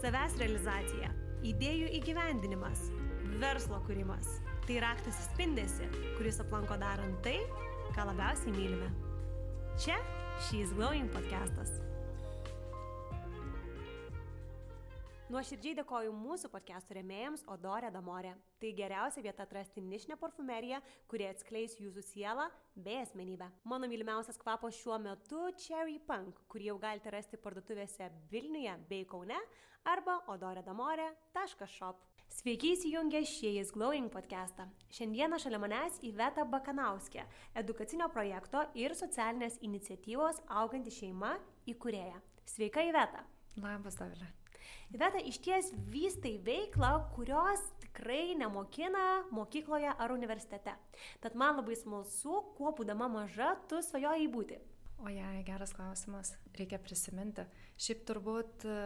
savęs realizacija, idėjų įgyvendinimas, verslo kūrimas. Tai raktas į spindesi, kuris aplanko darant tai, ką labiausiai mylime. Čia She's Glowing podcastas. Nuoširdžiai dėkoju mūsų podcastų remėjams Odorė Damorė. Tai geriausia vieta atrasti nišinę parfumeriją, kurie atskleis jūsų sielą bei asmenybę. Mano mylimiausias kvapas šiuo metu Cherry Punk, kurį jau galite rasti parduotuvėse Vilniuje bei Kaune arba odoredamorė.shop. Sveiki įsijungę šiejas Glowing podcastą. Šiandieną šalia manęs Iveta Bakanauskė, edukacinio projekto ir socialinės iniciatyvos auganti šeima įkūrėja. Sveika Iveta. Labas, Davilė. Iveta iš ties vystai veiklą, kurios tikrai nemokina mokykloje ar universitete. Tad man labai smalsu, kuo būdama maža tu svajojai būti. O jei, geras klausimas, reikia prisiminti. Šiaip turbūt e,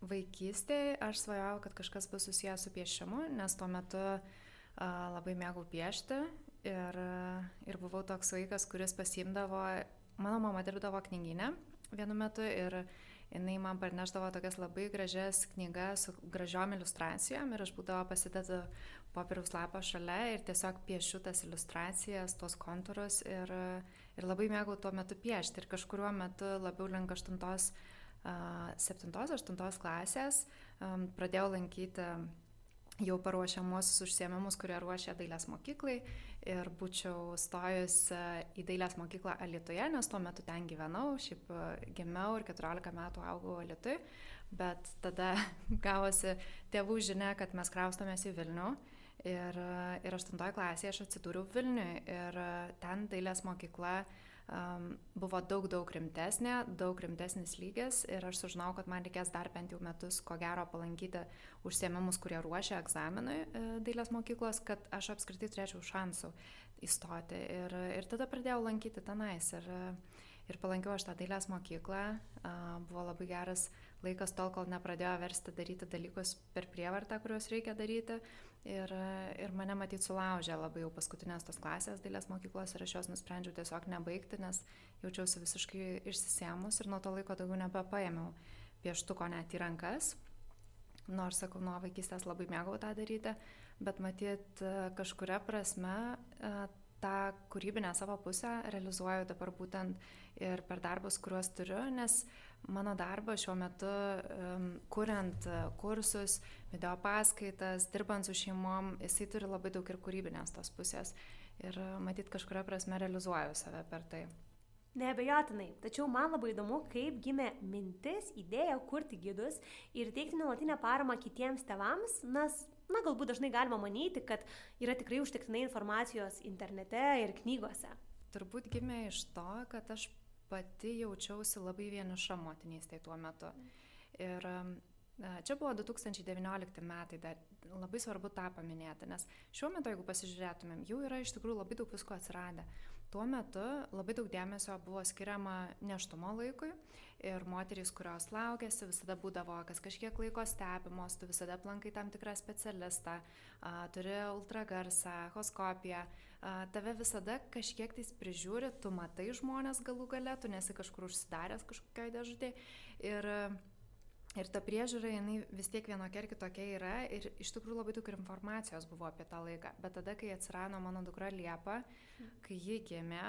vaikystėje aš svajojau, kad kažkas bus susijęs su piešimu, nes tuo metu a, labai mėgau piešti ir, ir buvau toks vaikas, kuris pasimdavo, mano mama dirbdavo knyginę vienu metu ir jinai man parneždavo tokias labai gražias knygas su gražiom iliustracijom ir aš būdavo pasidedu popieriaus lapą šalia ir tiesiog piešiu tas iliustracijas, tos kontūrus ir, ir labai mėgau tuo metu piešti. Ir kažkuriuo metu labiau link 8, 7-8 klasės pradėjau lankyti jau paruošiamuosius užsiemimus, kurie ruošia dailės mokyklai. Ir būčiau stojus e, į dailės mokyklą Alitoje, nes tuo metu ten gyvenau, šiaip e, gimiau ir 14 metų augau Alitui, bet tada gavosi tėvų žinia, kad mes kraustomės į Vilnių. Ir, e, ir 8 klasėje aš atsidūriau Vilniui. Ir ten dailės mokykla um, buvo daug, daug rimtesnė, daug rimtesnis lygis ir aš sužinau, kad man reikės dar bent jau metus, ko gero, palankyti užsiemimus, kurie ruošia egzaminui e, dailės mokyklos, kad aš apskritai turėčiau šansų įstoti. Ir, ir tada pradėjau lankyti tenais. Ir, ir palankiau aš tą dailės mokyklą. Buvo labai geras laikas tol, kol nepradėjo versti daryti dalykus per prievartą, kuriuos reikia daryti. Ir, ir mane matyti sulaužė labai jau paskutinės tos klasės dailės mokyklos ir aš jos nusprendžiau tiesiog nebaigti, nes jaučiausi visiškai išsisėmus ir nuo to laiko daugiau nebepaėmiau pieštuko net į rankas. Nors, sakau, nuo vaikystės labai mėgau tą daryti, bet matyt, kažkuria prasme tą kūrybinę savo pusę realizuoju dabar būtent ir per darbus, kuriuos turiu, nes mano darbas šiuo metu, kuriant kursus, video paskaitas, dirbant su šeimom, jisai turi labai daug ir kūrybinės tos pusės. Ir matyt, kažkuria prasme realizuoju save per tai. Neabejotinai, tačiau man labai įdomu, kaip gimė mintis, idėja kurti gidus ir teikti nuolatinę paramą kitiems tevams, nes na, galbūt dažnai galima manyti, kad yra tikrai užtektinai informacijos internete ir knygose. Turbūt gimė iš to, kad aš pati jaučiausi labai vieniša motinystėje tuo metu. Ir Čia buvo 2019 metai, dar labai svarbu tą paminėti, nes šiuo metu, jeigu pasižiūrėtumėm, jau yra iš tikrųjų labai daug visko atsiradę. Tuo metu labai daug dėmesio buvo skiriama neštumo laikui ir moterys, kurios laukėsi, visada būdavo kas kažkiek laiko stebimos, tu visada aplankai tam tikrą specialistą, turi ultragarsą, hoskopiją, tave visada kažkiek tais prižiūri, tu matai žmonės galų gale, tu nesi kažkur užsidaręs kažkokioje dėžutėje. Ir Ir ta priežiūra, jinai vis tiek vienokia ar kitokia yra ir iš tikrųjų labai daug ir informacijos buvo apie tą laiką. Bet tada, kai atsirado mano dukra Liepa, kai ji gimė,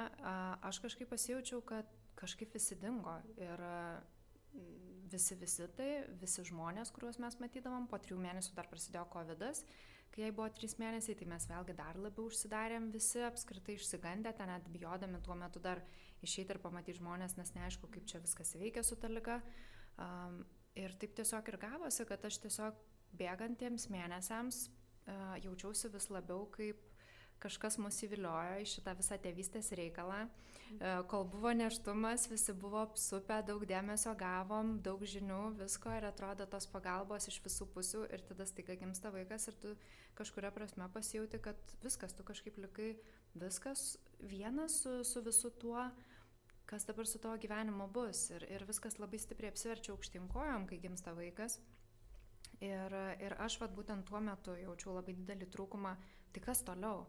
aš kažkaip pasijaučiau, kad kažkaip visi dingo. Ir visi vizitai, visi žmonės, kuriuos mes matydavom, po trijų mėnesių dar prasidėjo COVID, kai jai buvo trys mėnesiai, tai mes vėlgi dar labiau užsidarėm, visi apskritai išsigandę, ten net bijodami tuo metu dar išeiti ir pamatyti žmonės, nes neaišku, kaip čia viskas veikia su ta lyga. Um, Ir taip tiesiog ir gavosi, kad aš tiesiog bėgantiems mėnesiams uh, jaučiausi vis labiau kaip kažkas mus įviliojo į šitą visą tėvystės reikalą. Uh, kol buvo neštumas, visi buvo apsupę, daug dėmesio gavom, daug žinių, visko ir atrodo tos pagalbos iš visų pusių ir tada staiga gimsta vaikas ir tu kažkuria prasme pasijauti, kad viskas, tu kažkaip likai viskas vienas su, su visu tuo kas dabar su tavo gyvenimu bus. Ir, ir viskas labai stipriai apsiverčia aukštinkojom, kai gimsta vaikas. Ir, ir aš vat būtent tuo metu jaučiau labai didelį trūkumą, tai kas toliau,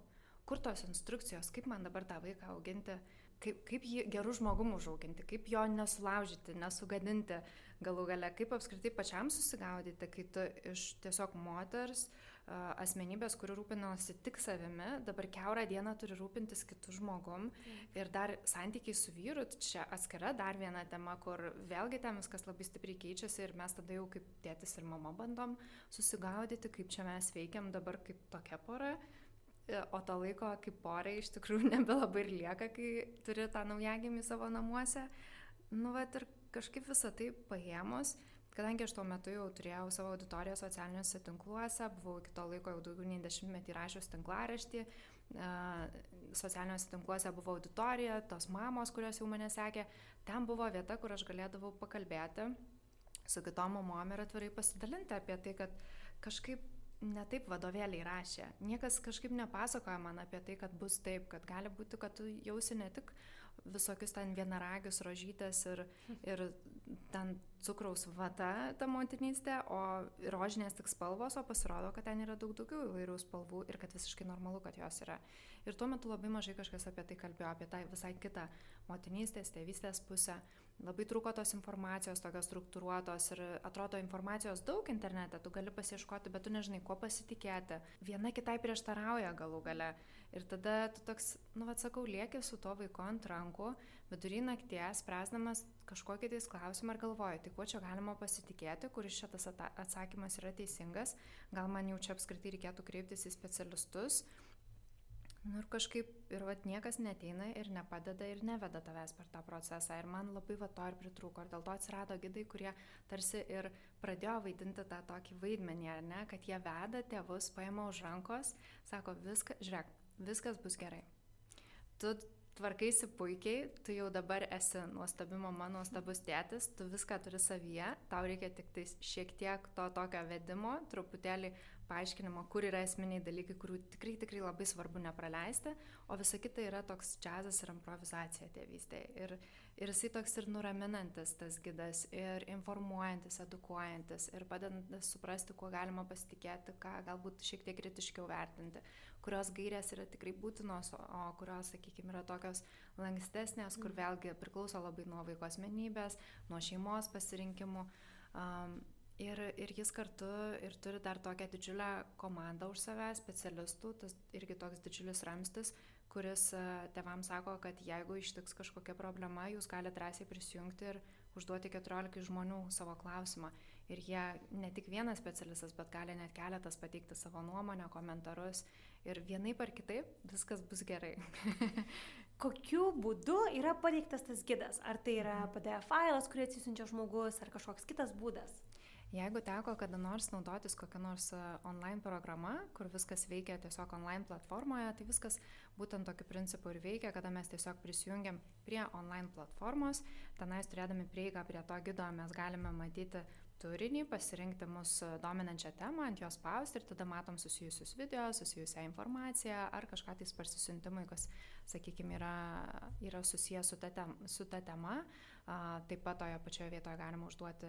kur tos instrukcijos, kaip man dabar tą vaiką auginti, kaip, kaip jį gerų žmogum užauginti, kaip jo nesulaužyti, nesugadinti galų gale, kaip apskritai pačiam susigaudyti, kai tu iš tiesiog moters asmenybės, kuri rūpinosi tik savimi, dabar keurą dieną turi rūpintis kitų žmogum ir dar santykiai su vyru, tai čia atskira dar viena tema, kur vėlgi ten viskas labai stipriai keičiasi ir mes tada jau kaip tėtis ir mama bandom susigaudyti, kaip čia mes veikiam dabar kaip tokia pora. O to laiko kaip porai iš tikrųjų nebelabai ir lieka, kai turi tą naujagimį savo namuose. Nu, va ir kažkaip visą tai paėmus, kadangi aš tuo metu jau turėjau savo auditoriją socialiniuose tinkluose, buvau iki to laiko jau daugiau nei dešimtmetį rašius tinklaraštį, socialiniuose tinkluose buvo auditorija, tos mamos, kurios jau mane sekė, ten buvo vieta, kur aš galėdavau pakalbėti su kitom mamom ir atvirai pasidalinti apie tai, kad kažkaip ne taip vadovėliai rašė. Niekas kažkaip nepasakoja man apie tai, kad bus taip, kad gali būti, kad tu jausi ne tik visokius ten vienaragius rožytės ir, ir ten cukraus vata ta motinystė, o rožinės tik spalvos, o pasirodo, kad ten yra daug daugiau įvairių spalvų ir kad visiškai normalu, kad jos yra. Ir tuo metu labai mažai kažkas apie tai kalbėjo, apie tą visai kitą motinystės, tėvystės pusę labai trūko tos informacijos tokios struktūruotos ir atrodo informacijos daug internete, tu gali pasieškoti, bet tu nežinai, kuo pasitikėti. Viena kitai prieštarauja galų gale. Ir tada tu toks, nu, atsakau, lieki su to vaiku ant rankų, vidury nakties, spręsdamas kažkokį tais klausimą ir galvoju, tai kuo čia galima pasitikėti, kuris šitas atsakymas yra teisingas, gal man jau čia apskritai reikėtų kreiptis į specialistus Nu ir kažkaip ir vat niekas neteina ir nepadeda ir neveda tavęs per tą procesą. Ir man labai va to ir pritrūko. Ir dėl to atsirado gidai, kurie tarsi ir pradėjo vaidinti tą tokį vaidmenį, ar ne, kad jie veda tėvus, paima už rankos, sako, viską, žiūrėk, viskas bus gerai. Tu tvarkaisi puikiai, tu jau dabar esi nuostabi mama, nuostabus tėtis, tu viską turi savyje, tau reikia tik tais šiek tiek to tokio vedimo, truputėlį paaiškinimo, kur yra esminiai dalykai, kurių tikrai, tikrai labai svarbu nepraleisti, o visa kita yra toks džiazas ir improvizacija tėvystėje. Ir, ir jisai toks ir nuraminantis tas gidas, ir informuojantis, edukuojantis, ir padedantis suprasti, kuo galima pasitikėti, ką galbūt šiek tiek kritiškiau vertinti, kurios gairės yra tikrai būtinos, o kurios, sakykime, yra tokios lankstesnės, kur mm. vėlgi priklauso labai nuo vaiko asmenybės, nuo šeimos pasirinkimų. Um, Ir, ir jis kartu ir turi dar tokią didžiulę komandą už save, specialistų, tas irgi toks didžiulis ramstis, kuris e, tevams sako, kad jeigu ištiks kažkokia problema, jūs galite drąsiai prisijungti ir užduoti 14 žmonių savo klausimą. Ir jie ne tik vienas specialistas, bet gali net keletas pateikti savo nuomonę, komentarus. Ir vienaip ar kitaip viskas bus gerai. Kokiu būdu yra pateiktas tas gidas? Ar tai yra PDF failas, kurį atsisiunčia žmogus, ar kažkoks kitas būdas? Jeigu teko kada nors naudotis kokią nors e, online programa, kur viskas veikia tiesiog online platformoje, tai viskas būtent tokiu principu ir veikia, kada mes tiesiog prisijungiam prie online platformos, tenais turėdami prieigą prie to gido mes galime matyti turinį, pasirinkti mūsų dominančią temą, ant jos spausti ir tada matom susijusius video, susijusią informaciją ar kažką tais parsisintimui, kas, sakykime, yra, yra susijęs su ta, tem, su ta tema. Taip pat toje pačioje vietoje galima užduoti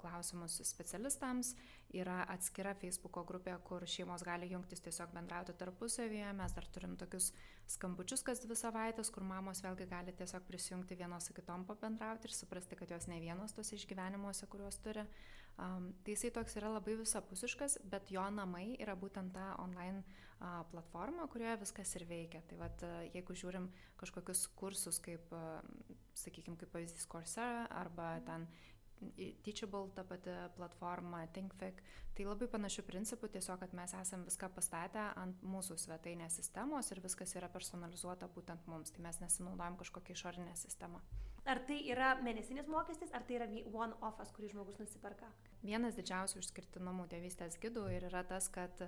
klausimus specialistams. Yra atskira Facebook'o grupė, kur šeimos gali jungtis tiesiog bendrauti tarpusavyje. Mes dar turim tokius skambučius kas dvi savaitės, kur mamos vėlgi gali tiesiog prisijungti vienos su kitom pabendrauti ir suprasti, kad jos ne vienos tos išgyvenimuose, kuriuos turi. Um, tai jisai toks yra labai visapusiškas, bet jo namai yra būtent ta online uh, platforma, kurioje viskas ir veikia. Tai vad, uh, jeigu žiūrim kažkokius kursus, kaip, uh, sakykime, kaip pavyzdys Coursera arba ten Teachable, ta pati platforma, ThinkFic, tai labai panašių principų, tiesiog, kad mes esam viską pastatę ant mūsų svetainės sistemos ir viskas yra personalizuota būtent mums, tai mes nesinaudojam kažkokią išorinę sistemą. Ar tai yra mėnesinis mokestis, ar tai yra one-offas, kurį žmogus nusiperka? Vienas didžiausių išskirtinumų tėvystės gidų ir yra tas, kad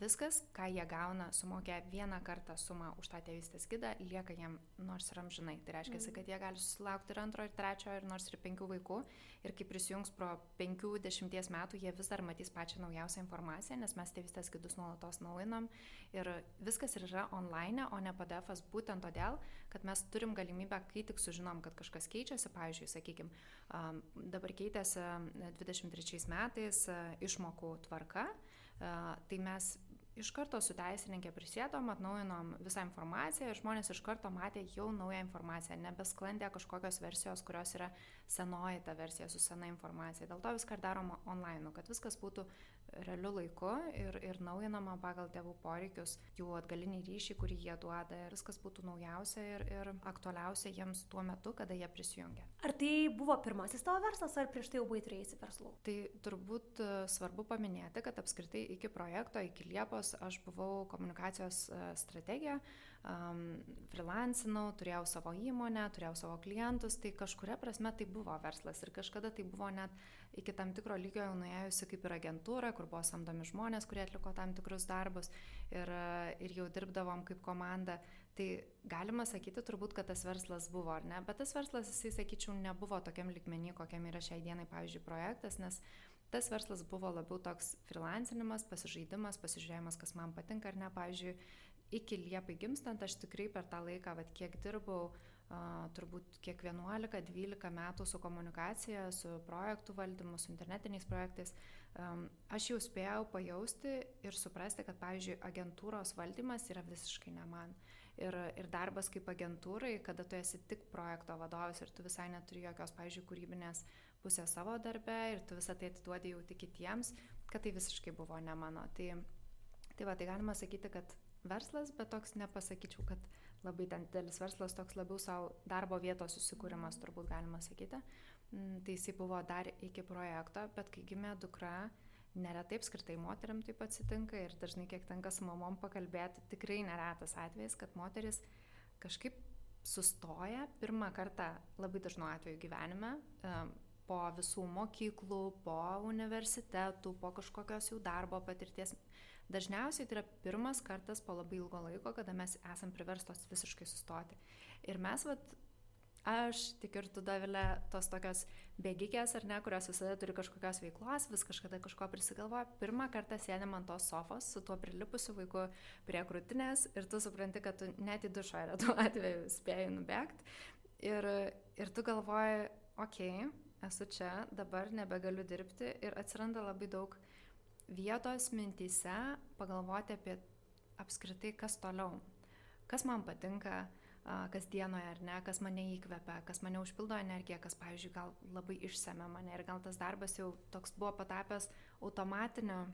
viskas, ką jie gauna, sumokia vieną kartą sumą už tą tėvystės gidą, lieka jiem nors ir amžinai. Tai reiškia, mm. kad jie gali susilaukti ir antro, ir trečio, ir nors ir penkių vaikų. Ir kai prisijungs pro penkių, dešimties metų, jie vis dar matys pačią naujausią informaciją, nes mes tėvystės gidus nuolatos naujinam. Ir viskas yra online, o ne PDF'as būtent todėl, kad mes turim galimybę, kai tik sužinom, kad kažkas keičiasi, pavyzdžiui, sakykime, dabar keitėsi 20 23 metais išmokų tvarka, tai mes iš karto su teisininkė prisėdom, atnaujinom visą informaciją ir žmonės iš karto matė jau naują informaciją, nebesklandė kažkokios versijos, kurios yra senoji ta versija su sena informacija. Dėl to viską darom online, kad viskas būtų realiu laiku ir, ir naujinama pagal tėvų poreikius, jų atgalinį ryšį, kurį jie duoda ir viskas būtų naujausia ir, ir aktualiausia jiems tuo metu, kada jie prisijungia. Ar tai buvo pirmasis tavo verslas, ar prieš tai jau buvai turėjusi verslų? Tai turbūt e, svarbu paminėti, kad apskritai iki projekto, iki Liepos aš buvau komunikacijos e, strategija, um, freelancinau, turėjau savo įmonę, turėjau savo klientus, tai kažkuria prasme tai buvo verslas ir kažkada tai buvo net iki tam tikro lygio jau nuėjusi kaip ir agentūra, kur buvo samdomi žmonės, kurie atliko tam tikrus darbus ir, ir jau dirbdavom kaip komanda. Tai galima sakyti turbūt, kad tas verslas buvo, ar ne? Bet tas verslas, jisai, sakyčiau, nebuvo tokiam likmenį, kokiam yra šiai dienai, pavyzdžiui, projektas, nes tas verslas buvo labiau toks freelancinimas, pasižaidimas, pasižiūrėjimas, kas man patinka ar ne. Pavyzdžiui, iki Liepai gimstant aš tikrai per tą laiką, vat, kiek dirbau, uh, turbūt kiek 11-12 metų su komunikacija, su projektų valdymu, su internetiniais projektais, aš jau spėjau pajausti ir suprasti, kad, pavyzdžiui, agentūros valdymas yra visiškai ne man. Ir, ir darbas kaip agentūrai, kada tu esi tik projekto vadovas ir tu visai neturi jokios, pavyzdžiui, kūrybinės pusės savo darbe ir tu visą tai atiduodi jau tik kitiems, kad tai visiškai buvo ne mano. Tai, tai va, tai galima sakyti, kad verslas, bet toks nepasakyčiau, kad labai ten didelis verslas, toks labiau savo darbo vietos susikūrimas, turbūt galima sakyti. Mm, tai jisai buvo dar iki projekto, bet kai gimė dukra, neretai apskritai moteriam taip atsitinka ir dažnai kiek tenka su mamom pakalbėti, tikrai neretas atvejis, kad moteris kažkaip sustoja pirmą kartą labai dažnu atveju gyvenime po visų mokyklų, po universitetų, po kažkokios jų darbo patirties Dažniausiai tai yra pirmas kartas po labai ilgo laiko, kada mes esam priverstos visiškai sustoti. Ir mes, vat, aš tik ir tu davilė tos tokios bėgikės ar ne, kurios visada turi kažkokios veiklos, vis kažkada kažko prisigalvoja. Pirmą kartą sėdėm ant tos sofos su tuo prilipusiu vaiku prie krūtinės ir tu supranti, kad tu net į dušą retu atveju spėjai nubėgti. Ir, ir tu galvoji, okei, okay, esu čia, dabar nebegaliu dirbti ir atsiranda labai daug vietos mintise pagalvoti apie apskritai, kas toliau, kas man patinka kasdienoje ar ne, kas mane įkvepia, kas mane užpildo energiją, kas, pavyzdžiui, gal labai išsame mane ir gal tas darbas jau toks buvo patapęs automatiniu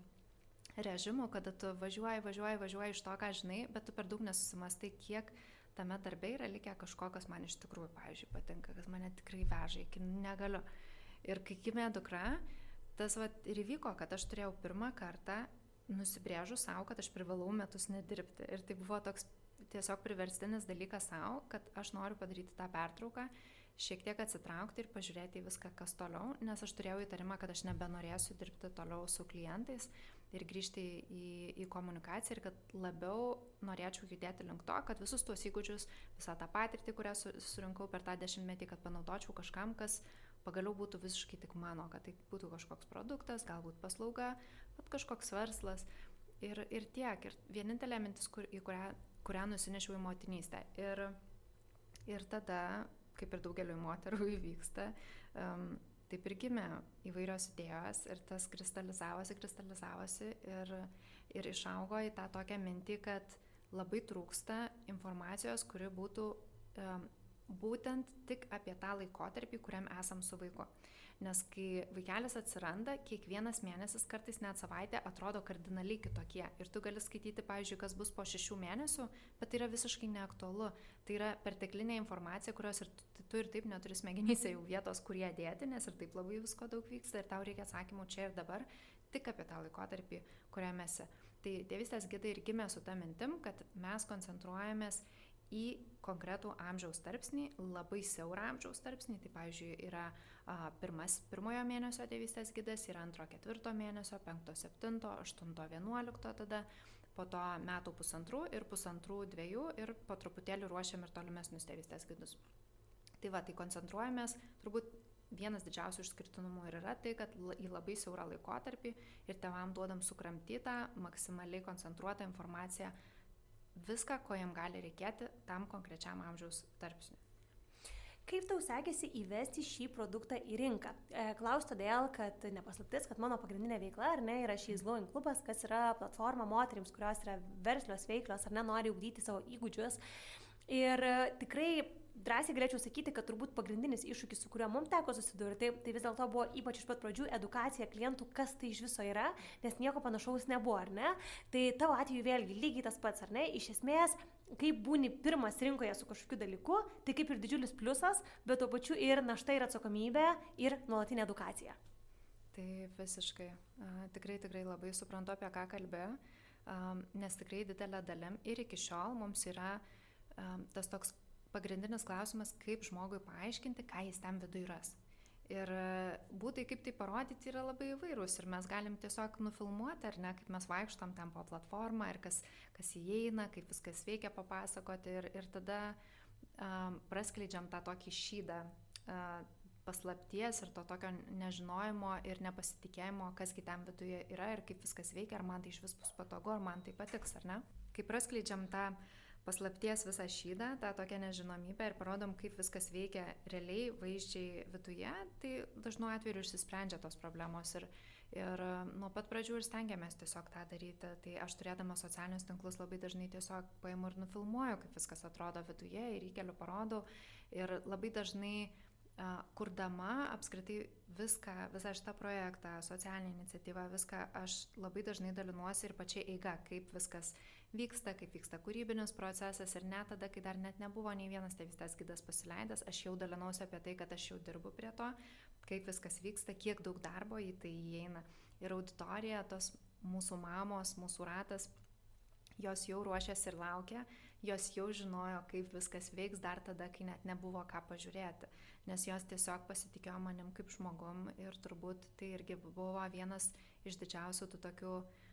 režimu, kada tu važiuoji, važiuoji, važiuoji iš to, ką žinai, bet tu per daug nesusimastai, kiek tame darbe yra likę kažko, kas man iš tikrųjų, pavyzdžiui, patinka, kas mane tikrai veža iki negaliu. Ir kai gimė dukra, tas vat, ir įvyko, kad aš turėjau pirmą kartą nusibrėžu savo, kad aš privalau metus nedirbti. Ir tai buvo toks tiesiog priverstinis dalykas savo, kad aš noriu padaryti tą pertrauką, šiek tiek atsitraukti ir pažiūrėti į viską, kas toliau, nes aš turėjau įtarimą, kad aš nebenorėsiu dirbti toliau su klientais ir grįžti į, į komunikaciją ir kad labiau norėčiau judėti link to, kad visus tuos įgūdžius, visą tą patirtį, kurią surinkau per tą dešimtmetį, kad panaudočiau kažkam, kas pagaliau būtų visiškai tik mano, kad tai būtų kažkoks produktas, galbūt paslauga, bet kažkoks verslas ir, ir tiek. Ir vienintelė mintis, kur, į kurią, kurią nusinešiau į motinystę. Ir, ir tada, kaip ir daugeliu moterų įvyksta, um, taip ir gimė įvairios idėjos ir tas kristalizavosi, kristalizavosi ir, ir išaugo į tą tokią mintį, kad labai trūksta informacijos, kuri būtų um, būtent tik apie tą laikotarpį, kuriam esam su vaiku. Nes kai vaikelis atsiranda, kiekvienas mėnesis, kartais net savaitė atrodo kardinaliai kitokie. Ir tu gali skaityti, pavyzdžiui, kas bus po šešių mėnesių, bet tai yra visiškai neaktualu. Tai yra perteklinė informacija, kurios ir tu, tu ir taip neturi smegenyse jau vietos, kurie dėti, nes ir taip labai visko daug vyksta ir tau reikia atsakymų čia ir dabar, tik apie tą laikotarpį, kuriame esi. Tai tėvystės gidai ir gimė su tą mintim, kad mes koncentruojamės į konkretų amžiaus tarpsnį, labai siaurą amžiaus tarpsnį, tai pavyzdžiui yra a, pirmas, pirmojo mėnesio tėvystės gidas, yra antro, ketvirto mėnesio, penkto, septinto, aštunto, vienuolikto tada, po to metų pusantrų ir pusantrų dviejų ir po truputėlį ruošiam ir tolimesnius tėvystės gidus. Tai va, tai koncentruojamės, turbūt vienas didžiausių išskirtinumų ir yra tai, kad į labai siaurą laikotarpį ir tevam duodam sukramtytą, maksimaliai koncentruotą informaciją viską, ko jam gali reikėti tam konkrečiam amžiaus tarpsniui. Kaip tau sekėsi įvesti šį produktą į rinką? E, Klausiu todėl, kad nepaslaptis, kad mano pagrindinė veikla, ar ne, yra šis Glowing klubas, kas yra platforma moteriams, kurios yra verslios veiklios ar nenori ugdyti savo įgūdžius. Ir e, tikrai drąsiai galėčiau sakyti, kad turbūt pagrindinis iššūkis, su kuriuo mums teko susidurti, tai vis dėlto buvo ypač iš pat pradžių edukacija klientų, kas tai iš viso yra, nes nieko panašaus nebuvo, ar ne? Tai tavo atveju vėlgi lygiai tas pats, ar ne? Iš esmės, kai būni pirmas rinkoje su kažkokiu dalyku, tai kaip ir didžiulis pliusas, bet tuo pačiu ir našta ir atsakomybė ir nuolatinė edukacija. Tai visiškai. Tikrai, tikrai labai suprantu, apie ką kalbėjau, nes tikrai didelė dalim ir iki šiol mums yra tas toks pagrindinis klausimas, kaip žmogui paaiškinti, ką jis ten viduje ras. Ir e, būtai, kaip tai parodyti, yra labai įvairūs. Ir mes galim tiesiog nufilmuoti, ar ne, kaip mes vaikštom ten po platformą ir kas, kas įeina, kaip viskas veikia, papasakoti. Ir, ir tada um, praskleidžiam tą tokį šydą uh, paslapties ir to tokio nežinojimo ir nepasitikėjimo, kas kitam viduje yra ir kaip viskas veikia, ar man tai iš vis bus patogu, ar man tai patiks, ar ne. Kai praskleidžiam tą uh, paslapties visą šydą, tą tokią nežinomybę ir parodom, kaip viskas veikia realiai, vaizdžiai viduje, tai dažnu atveju išsisprendžia tos problemos. Ir, ir e, nuo pat pradžių ir stengiamės tiesiog tą daryti. Tai aš turėdama socialinius tinklus labai dažnai tiesiog paimu ir nufilmuoju, kaip viskas atrodo viduje ir įkeliu parodau. Ir labai dažnai uh, kurdama apskritai viską, visą šitą projektą, socialinę iniciatyvą, viską aš labai dažnai dalinuosi ir pačiai eiga, kaip viskas vyksta, kaip vyksta kūrybinis procesas ir net tada, kai dar net nebuvo nei vienas tėvystės gydas pasileidęs, aš jau dalinausi apie tai, kad aš jau dirbu prie to, kaip viskas vyksta, kiek daug darbo į tai įeina. Ir auditorija, tos mūsų mamos, mūsų ratas, jos jau ruošiasi ir laukia, jos jau žinojo, kaip viskas veiks dar tada, kai net nebuvo ką pažiūrėti, nes jos tiesiog pasitikėjo manim kaip žmogum ir turbūt tai irgi buvo vienas iš didžiausių tų tokių uh,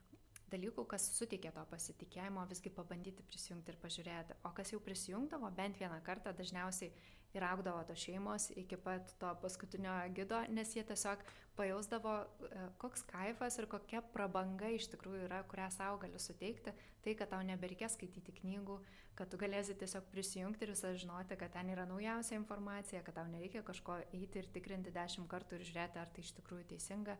dalykų, kas suteikė to pasitikėjimo, visgi pabandyti prisijungti ir pažiūrėti. O kas jau prisijungdavo bent vieną kartą, dažniausiai ir augdavo tos šeimos iki pat to paskutinio gido, nes jie tiesiog pajausdavo, e, koks kaifas ir kokia prabanga iš tikrųjų yra, kurią savo gali suteikti, tai, kad tau nebereikės skaityti knygų, kad tu galėsi tiesiog prisijungti ir visą žinoti, kad ten yra naujausia informacija, kad tau nereikia kažko eiti ir tikrinti dešimt kartų ir žiūrėti, ar tai iš tikrųjų teisinga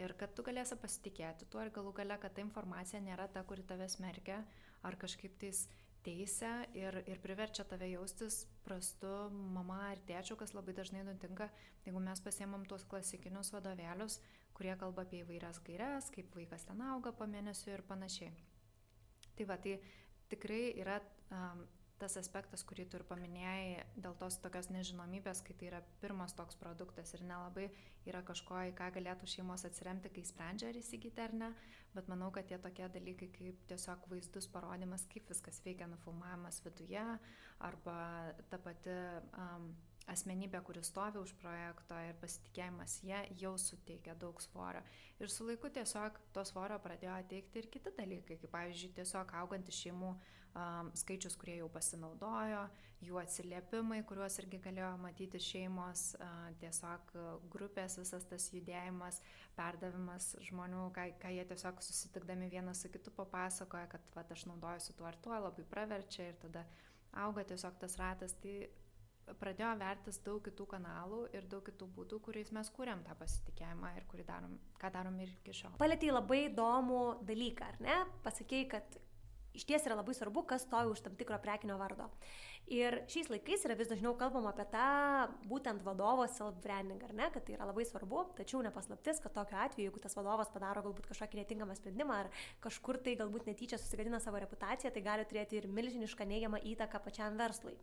ir kad tu galėsi pasitikėti tuo ir galų gale, kad ta informacija nėra ta, kuri tave smerkia ar kažkaip tais teisę ir, ir priverčia tave jaustis prastu mama ar tėčiu, kas labai dažnai nutinka, jeigu mes pasiemam tuos klasikinius vadovėlius, kurie kalba apie įvairias gairias, kaip vaikas ten auga po mėnesio ir panašiai. Tai va, tai tikrai yra um, tas aspektas, kurį tu ir paminėjai, dėl tos tokios nežinomybės, kai tai yra pirmas toks produktas ir nelabai yra kažko, į ką galėtų šeimos atsiremti, kai sprendžia ar įsigyti ar ne, bet manau, kad tie tokie dalykai kaip tiesiog vaizdus parodimas, kaip viskas veikia, nufilmavimas viduje arba ta pati um, asmenybė, kuris stovi už projekto ir pasitikėjimas jie jau suteikia daug svorio. Ir su laiku tiesiog to svorio pradėjo teikti ir kiti dalykai, kaip pavyzdžiui, tiesiog augantis šeimų um, skaičius, kurie jau pasinaudojo, jų atsiliepimai, kuriuos irgi galėjo matyti šeimos, uh, tiesiog grupės, visas tas judėjimas, perdavimas žmonių, ką, ką jie tiesiog susitikdami vienas su kitu papasakoja, kad va, aš naudojuosi tuo ar tuo, labai praverčia ir tada auga tiesiog tas ratas. Tai pradėjo vertis daug kitų kanalų ir daug kitų būdų, kuriais mes kūrėm tą pasitikėjimą ir darom, ką darom ir iki šiol. Palėtėjai labai įdomų dalyką, ar ne? Pasakėjai, kad iš ties yra labai svarbu, kas stovi už tam tikro prekinio vardo. Ir šiais laikais yra vis dažniau kalbama apie tą būtent vadovo self-branding, ar ne, kad tai yra labai svarbu, tačiau nepaslaptis, kad tokiu atveju, jeigu tas vadovas padaro galbūt kažkokį netinkamą sprendimą ar kažkur tai galbūt netyčia susigadina savo reputaciją, tai gali turėti ir milžinišką neigiamą įtaką pačiam verslui.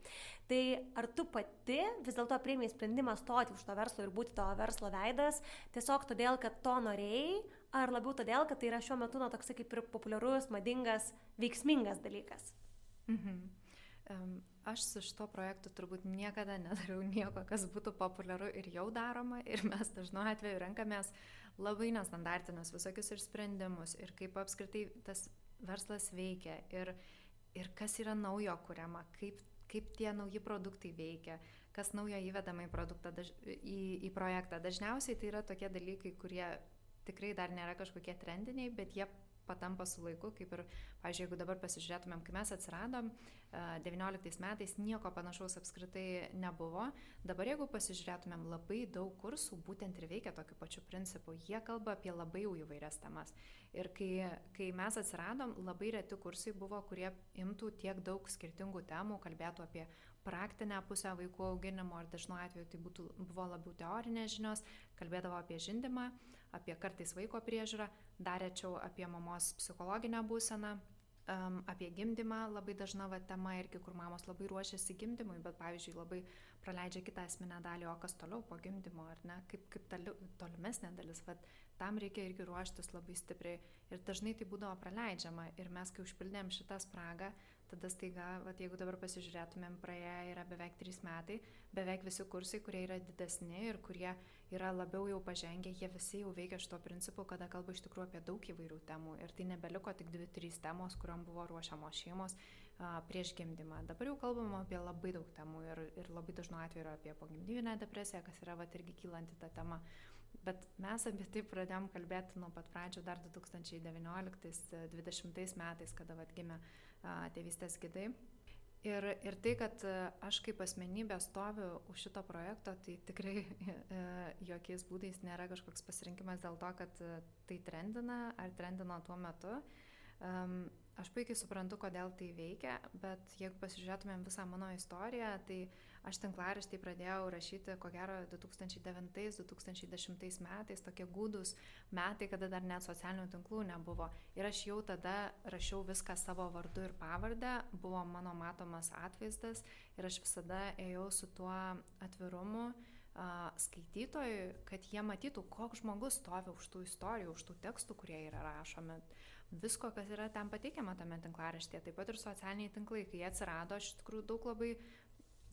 Tai ar tu pati vis dėlto priėmė sprendimą stoti už to verslo ir būti to verslo veidas, tiesiog todėl, kad to norėjai, ar labiau todėl, kad tai yra šiuo metu, na, toksai kaip ir populiarus, madingas, veiksmingas dalykas? Mhm. Um, aš su šito projektu turbūt niekada nedariau nieko, kas būtų populiaru ir jau daroma ir mes dažnu atveju renkamės labai nestandartinius visokius ir sprendimus ir kaip apskritai tas verslas veikia ir, ir kas yra naujo kuriama, kaip, kaip tie nauji produktai veikia, kas naujo įvedama į, produktą, daž, į, į projektą. Dažniausiai tai yra tokie dalykai, kurie tikrai dar nėra kažkokie trendiniai, bet jie patampa su laiku, kaip ir, pažiūrėjau, jeigu dabar pasižiūrėtumėm, kai mes atsiradom, 19 metais nieko panašaus apskritai nebuvo. Dabar jeigu pasižiūrėtumėm, labai daug kursų būtent ir veikia tokiu pačiu principu. Jie kalba apie labai jau įvairias temas. Ir kai, kai mes atsiradom, labai reti kursai buvo, kurie imtų tiek daug skirtingų temų, kalbėtų apie praktinę pusę vaikų auginimo, ar dažnu atveju tai būtų, buvo labiau teorinės žinios, kalbėdavo apie žindimą, apie kartais vaiko priežiūrą, dar rečiau apie mamos psichologinę būseną, um, apie gimdymą labai dažna va, tema irgi, kur mamos labai ruošiasi gimdymui, bet pavyzdžiui labai praleidžia kitą esminę dalį, o kas toliau po gimdymo, ar ne, kaip, kaip tali, tolimesnė dalis, va, tam reikia irgi ruoštis labai stipriai ir dažnai tai būdavo praleidžiama ir mes, kai užpildėm šitą spragą, tada staiga, vat, jeigu dabar pasižiūrėtumėm, praėję yra beveik trys metai, beveik visi kursai, kurie yra didesni ir kurie yra labiau jau pažengę, jie visi jau veikia šito principu, kada kalba iš tikrųjų apie daug įvairių temų ir tai nebeliko tik dvi, trys temos, kuriuom buvo ruošiamos šeimos prieš gimdymą. Dabar jau kalbama apie labai daug temų ir, ir labai dažnu atveju yra apie pogimdyvinę depresiją, kas yra vat, irgi kylanti ta tema. Bet mes apie tai pradėjom kalbėti nuo pat pradžių dar 2019-2020 metais, kada vat gimė tėvystės gidai. Ir, ir tai, kad aš kaip asmenybė stoviu už šito projekto, tai tikrai jokiais būdais nėra kažkoks pasirinkimas dėl to, kad tai trendina ar trendino tuo metu. Um, aš puikiai suprantu, kodėl tai veikia, bet jeigu pasižiūrėtumėm visą mano istoriją, tai aš tinklaraštį pradėjau rašyti ko gero 2009-2010 metais, tokie gūdus metai, kada dar net socialinių tinklų nebuvo. Ir aš jau tada rašiau viską savo vardu ir pavardę, buvo mano matomas atvaizdas ir aš visada ėjau su tuo atvirumu skaitytojui, kad jie matytų, koks žmogus stovi už tų istorijų, už tų tekstų, kurie yra rašomi visko, kas yra ten pateikiama tame tinklaraštėje, taip pat ir socialiniai tinklai, kai jie atsirado, aš iš tikrųjų daug labai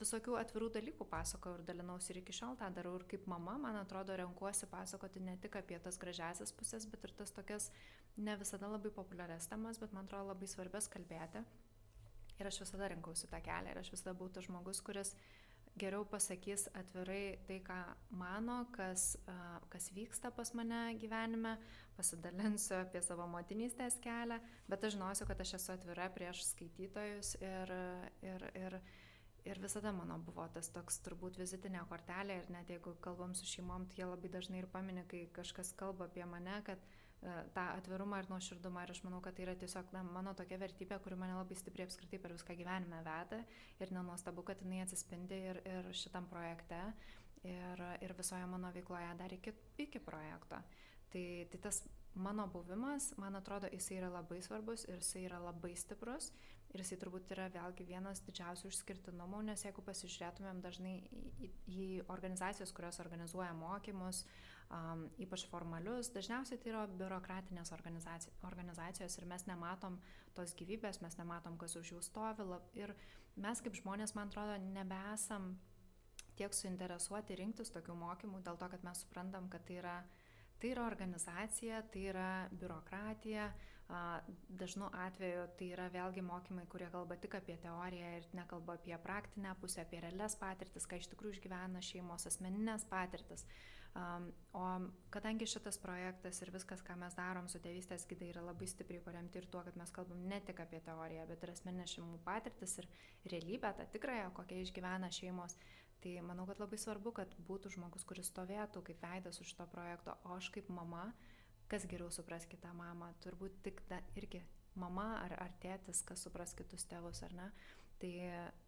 visokių atvirų dalykų pasakojau ir dalinausi ir iki šiol tą darau ir kaip mama, man atrodo, renkuosi pasakoti ne tik apie tas gražiasias pusės, bet ir tas tokias ne visada labai populiarias temas, bet man atrodo labai svarbias kalbėti. Ir aš visada rinkausi tą kelią ir aš visada buvau tas žmogus, kuris geriau pasakys atvirai tai, ką mano, kas, kas vyksta pas mane gyvenime, pasidalinsiu apie savo motinystės kelią, bet aš žinosiu, kad aš esu atvira prieš skaitytojus ir, ir, ir, ir visada mano buvo tas toks turbūt vizitinė kortelė ir net jeigu kalbam su šeimom, tai jie labai dažnai ir paminė, kai kažkas kalba apie mane, kad uh, tą atvirumą ir nuoširdumą ir aš manau, kad tai yra tiesiog na, mano tokia vertybė, kuri mane labai stipriai apskritai per viską gyvenime veda ir nenuostabu, kad jinai atsispindi ir, ir šitam projekte ir, ir visoje mano veikloje dar iki, iki projekto. Tai, tai tas mano buvimas, man atrodo, jisai yra labai svarbus ir jisai yra labai stiprus ir jisai turbūt yra vėlgi vienas didžiausių išskirtinumų, nes jeigu pasižiūrėtumėm dažnai į, į organizacijas, kurios organizuoja mokymus, um, ypač formalius, dažniausiai tai yra biurokratinės organizacijos, organizacijos ir mes nematom tos gyvybės, mes nematom, kas už jų stovi ir mes kaip žmonės, man atrodo, nebesam tiek suinteresuoti rinktis tokių mokymų dėl to, kad mes suprantam, kad tai yra Tai yra organizacija, tai yra biurokratija, dažnu atveju tai yra vėlgi mokymai, kurie kalba tik apie teoriją ir nekalba apie praktinę pusę, apie realias patirtis, ką iš tikrųjų išgyvena šeimos, asmeninės patirtis. O kadangi šitas projektas ir viskas, ką mes darom su tėvystės gydai, yra labai stipriai paremti ir tuo, kad mes kalbam ne tik apie teoriją, bet ir asmeninę šeimų patirtis ir realybę, tą tikrąją, kokią išgyvena šeimos, Tai manau, kad labai svarbu, kad būtų žmogus, kuris stovėtų kaip veidas už šito projekto, o aš kaip mama, kas geriau supras kitą mamą, turbūt tik da, irgi mama ar, ar tėtis, kas supras kitus tėvus ar ne. Tai,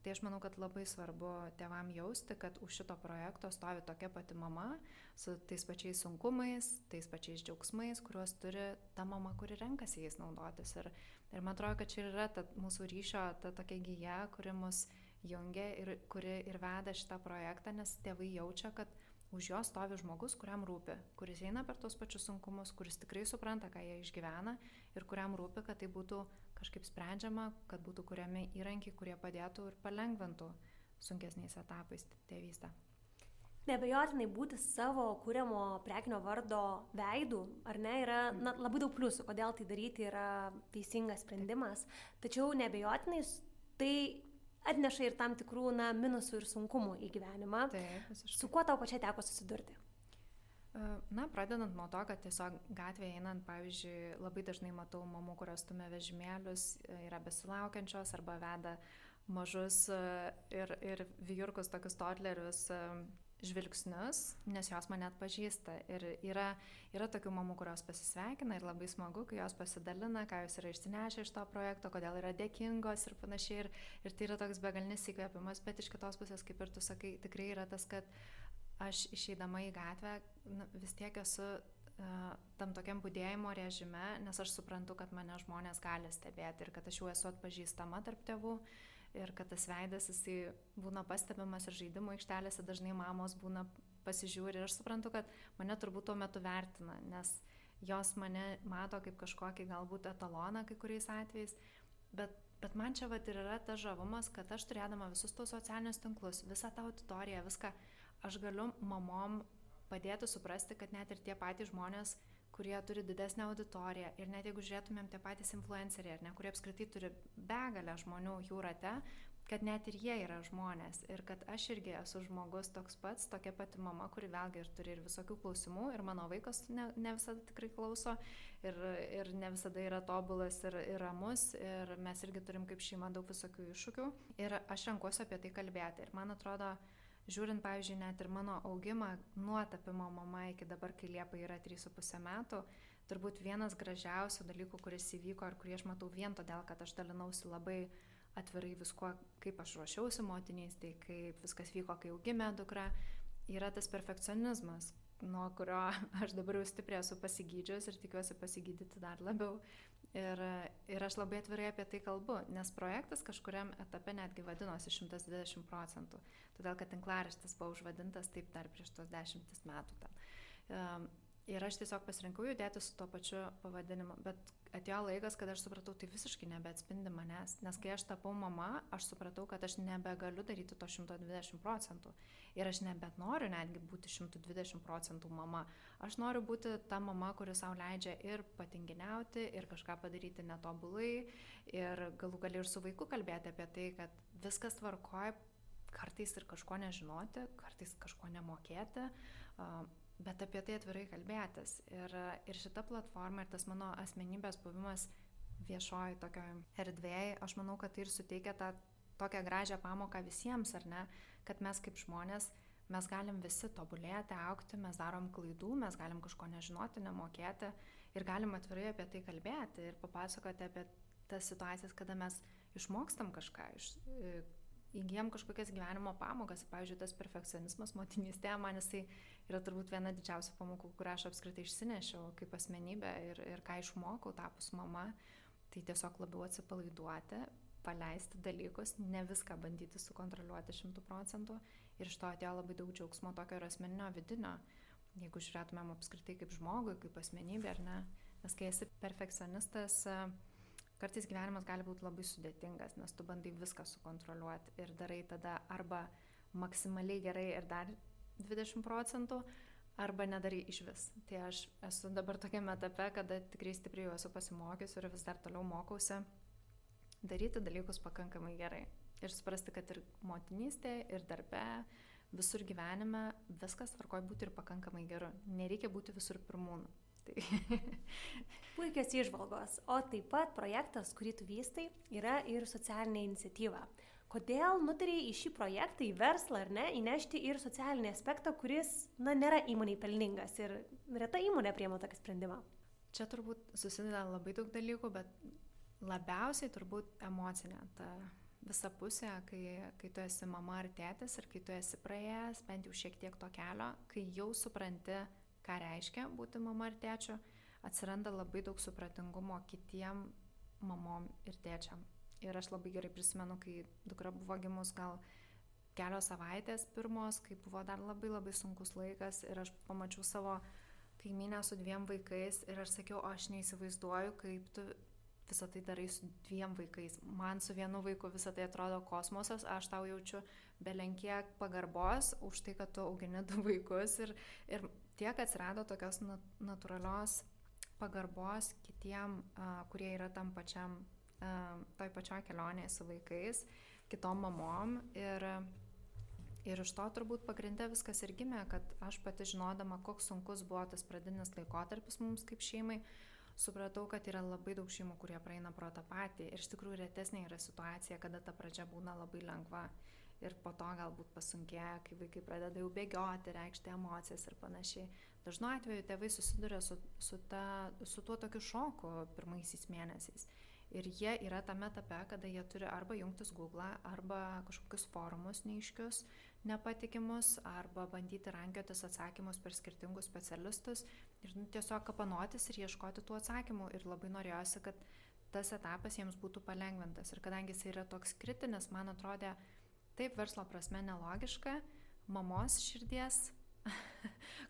tai aš manau, kad labai svarbu tėvam jausti, kad už šito projekto stovi tokia pati mama su tais pačiais sunkumais, tais pačiais džiaugsmais, kuriuos turi ta mama, kuri renkasi jais naudotis. Ir, ir man atrodo, kad čia yra ta mūsų ryšio, ta tokia gyja, kuri mus jungia ir kuri ir veda šitą projektą, nes tėvai jaučia, kad už jo stovi žmogus, kuriam rūpi, kuris eina per tos pačius sunkumus, kuris tikrai supranta, ką jie išgyvena ir kuriam rūpi, kad tai būtų kažkaip sprendžiama, kad būtų kuriami įrankiai, kurie padėtų ir palengvintų sunkesniais etapais tėvystę. Nebejotinai būti savo kūriamo prekinio vardo veidų, ar ne, yra na, labai daug pliusų, kodėl tai daryti yra teisingas sprendimas. Tačiau nebejotinai tai atneša ir tam tikrų, na, minusų ir sunkumų į gyvenimą. Taip, visiškai. Su kuo tau pačiai teko susidurti? Na, pradedant nuo to, kad tiesiog gatvėje einant, pavyzdžiui, labai dažnai matau mamų, kurios stumia vežimėlius, yra besilaukiančios arba veda mažus ir, ir vyrkus, tokius toddlerius žvilgsnius, nes jos mane atpažįsta. Ir yra, yra tokių mamų, kurios pasisveikina ir labai smagu, kai jos pasidalina, ką jos yra išsinešę iš to projekto, kodėl yra dėkingos ir panašiai. Ir, ir tai yra toks begalinis įkvėpimas, bet iš kitos pusės, kaip ir tu sakai, tikrai yra tas, kad aš išeidama į gatvę nu, vis tiek esu uh, tam tokiam būdėjimo režime, nes aš suprantu, kad mane žmonės gali stebėti ir kad aš jau esu atpažįstama tarp tėvų ir kad tas veidas jisai būna pastebimas ir žaidimų aikštelėse dažnai mamos būna pasižiūri ir aš suprantu, kad mane turbūt tuo metu vertina, nes jos mane mato kaip kažkokį galbūt etaloną kai kuriais atvejais, bet, bet man čia vat ir yra tas žavumas, kad aš turėdama visus tos socialinius tinklus, visą tą auditoriją, viską, aš galiu mamom padėti suprasti, kad net ir tie patys žmonės, kurie turi didesnę auditoriją ir net jeigu žiūrėtumėm tie patys influenceriai, ar ne, kurie apskritai turi begalę žmonių jų rate, kad net ir jie yra žmonės ir kad aš irgi esu žmogus toks pats, tokia pati mama, kuri vėlgi ir turi ir visokių klausimų ir mano vaikas ne, ne visada tikrai klauso ir, ir ne visada yra tobulas ir, ir ramus ir mes irgi turim kaip šeima daug visokių iššūkių ir aš renkuosi apie tai kalbėti ir man atrodo, žiūrint, pavyzdžiui, net ir mano augimą nuo tapimo mama iki dabar, kai Liepa yra 3,5 metų, turbūt vienas gražiausių dalykų, kuris įvyko ir kurį aš matau vien todėl, kad aš dalinausi labai atvirai viskuo, kaip aš ruošiausi motinystėje, kaip viskas vyko, kai augimė dukra, yra tas perfekcionizmas, nuo kurio aš dabar jau stipriai esu pasigydžius ir tikiuosi pasigydyti dar labiau. Ir, ir aš labai atvirai apie tai kalbu, nes projektas kažkuriam etape netgi vadinosi 120 procentų, todėl kad tinklaraštis buvo užvadintas taip dar prieš tos dešimtis metų. Ten. Ir aš tiesiog pasirinkau judėti su tuo pačiu pavadinimu, bet atėjo laikas, kad aš supratau, tai visiškai nebeatspindi manęs, nes kai aš tapau mama, aš supratau, kad aš nebegaliu daryti to 120 procentų. Ir aš nebet noriu netgi būti 120 procentų mama. Aš noriu būti ta mama, kuri savo leidžia ir patinginiauti, ir kažką padaryti netobulai, ir galų gali ir su vaiku kalbėti apie tai, kad viskas tvarkoja, kartais ir kažko nežinoti, kartais kažko nemokėti bet apie tai atvirai kalbėtis. Ir, ir šita platforma ir tas mano asmenybės buvimas viešoji tokioje erdvėje, aš manau, kad tai ir suteikia tą tokią gražią pamoką visiems, ar ne, kad mes kaip žmonės, mes galim visi tobulėti, aukti, mes darom klaidų, mes galim kažko nežinoti, nemokėti ir galim atvirai apie tai kalbėti ir papasakoti apie tas situacijas, kada mes išmokstam kažką, iš, įgyjam kažkokias gyvenimo pamokas. Pavyzdžiui, tas perfekcionizmas motinystėje man jisai yra turbūt viena didžiausių pamokų, kurią aš apskritai išsinešiau kaip asmenybė ir, ir ką išmokau tapus mama. Tai tiesiog labiau atsipalaiduoti, paleisti dalykus, ne viską bandyti sukontroliuoti šimtų procentų. Ir iš to atėjo labai daug džiaugsmo tokio ir asmeninio vidinio, jeigu žiūrėtumėm apskritai kaip žmogui, kaip asmenybė ar ne. Nes kai esi perfekcionistas, kartais gyvenimas gali būti labai sudėtingas, nes tu bandai viską sukontroliuoti ir darai tada arba maksimaliai gerai ir dar 20 procentų, arba nedarai iš vis. Tai aš esu dabar tokiame etape, kada tikrai stipriai jau esu pasimokius ir vis dar toliau mokausi daryti dalykus pakankamai gerai. Ir suprasti, kad ir motinystė, ir darbe, visur gyvenime viskas tvarkoja būti ir pakankamai geru. Nereikia būti visur pirmūnų. Tai Puikios išvalgos. O taip pat projektas, kurį tu vystai, yra ir socialinė iniciatyva. Kodėl nutarėjai į šį projektą, į verslą ar ne, įnešti ir socialinį aspektą, kuris, na, nėra įmoniai pelningas ir reta įmonė priema tokį sprendimą? Čia turbūt susideda labai daug dalykų, bet labiausiai turbūt emocinė ta visa pusė, kai, kai tu esi mama ar tėtis ir kai tu esi praėjęs bent jau šiek tiek to kelio, kai jau supranti, ką reiškia būti mama ir tėčiu, atsiranda labai daug supratingumo kitiem mamom ir tėčiam. Ir aš labai gerai prisimenu, kai dukra buvo gimus gal kelios savaitės pirmos, kai buvo dar labai labai sunkus laikas ir aš pamačiau savo kaiminę su dviem vaikais ir aš sakiau, aš neįsivaizduoju, kaip tu visą tai darai su dviem vaikais. Man su vienu vaiku visą tai atrodo kosmosas, aš tau jaučiu belenkiek pagarbos už tai, kad tu augini du vaikus ir, ir tiek atsirado tokios natūralios pagarbos kitiem, kurie yra tam pačiam, toj pačioj kelionėje su vaikais, kitom mamom. Ir, Ir iš to turbūt pagrindė viskas ir gimė, kad aš pati žinodama, koks sunkus buvo tas pradinis laikotarpis mums kaip šeimai, supratau, kad yra labai daug šeimų, kurie praeina pro tą patį. Ir iš tikrųjų retesnė yra situacija, kada ta pradžia būna labai lengva. Ir po to galbūt pasunkėja, kai vaikai pradeda jau bėgioti, reikšti emocijas ir panašiai. Dažnu atveju tėvai susiduria su, su, ta, su tuo tokiu šoku pirmaisiais mėnesiais. Ir jie yra tame etape, kada jie turi arba jungtis Google, arba kažkokius forumus neiškius, nepatikimus, arba bandyti rankiotis atsakymus per skirtingus specialistus ir nu, tiesiog kapanotis ir ieškoti tų atsakymų. Ir labai norėjosi, kad tas etapas jiems būtų palengvintas. Ir kadangi jis yra toks kritinis, man atrodė taip verslo prasme nelogiška, mamos širdies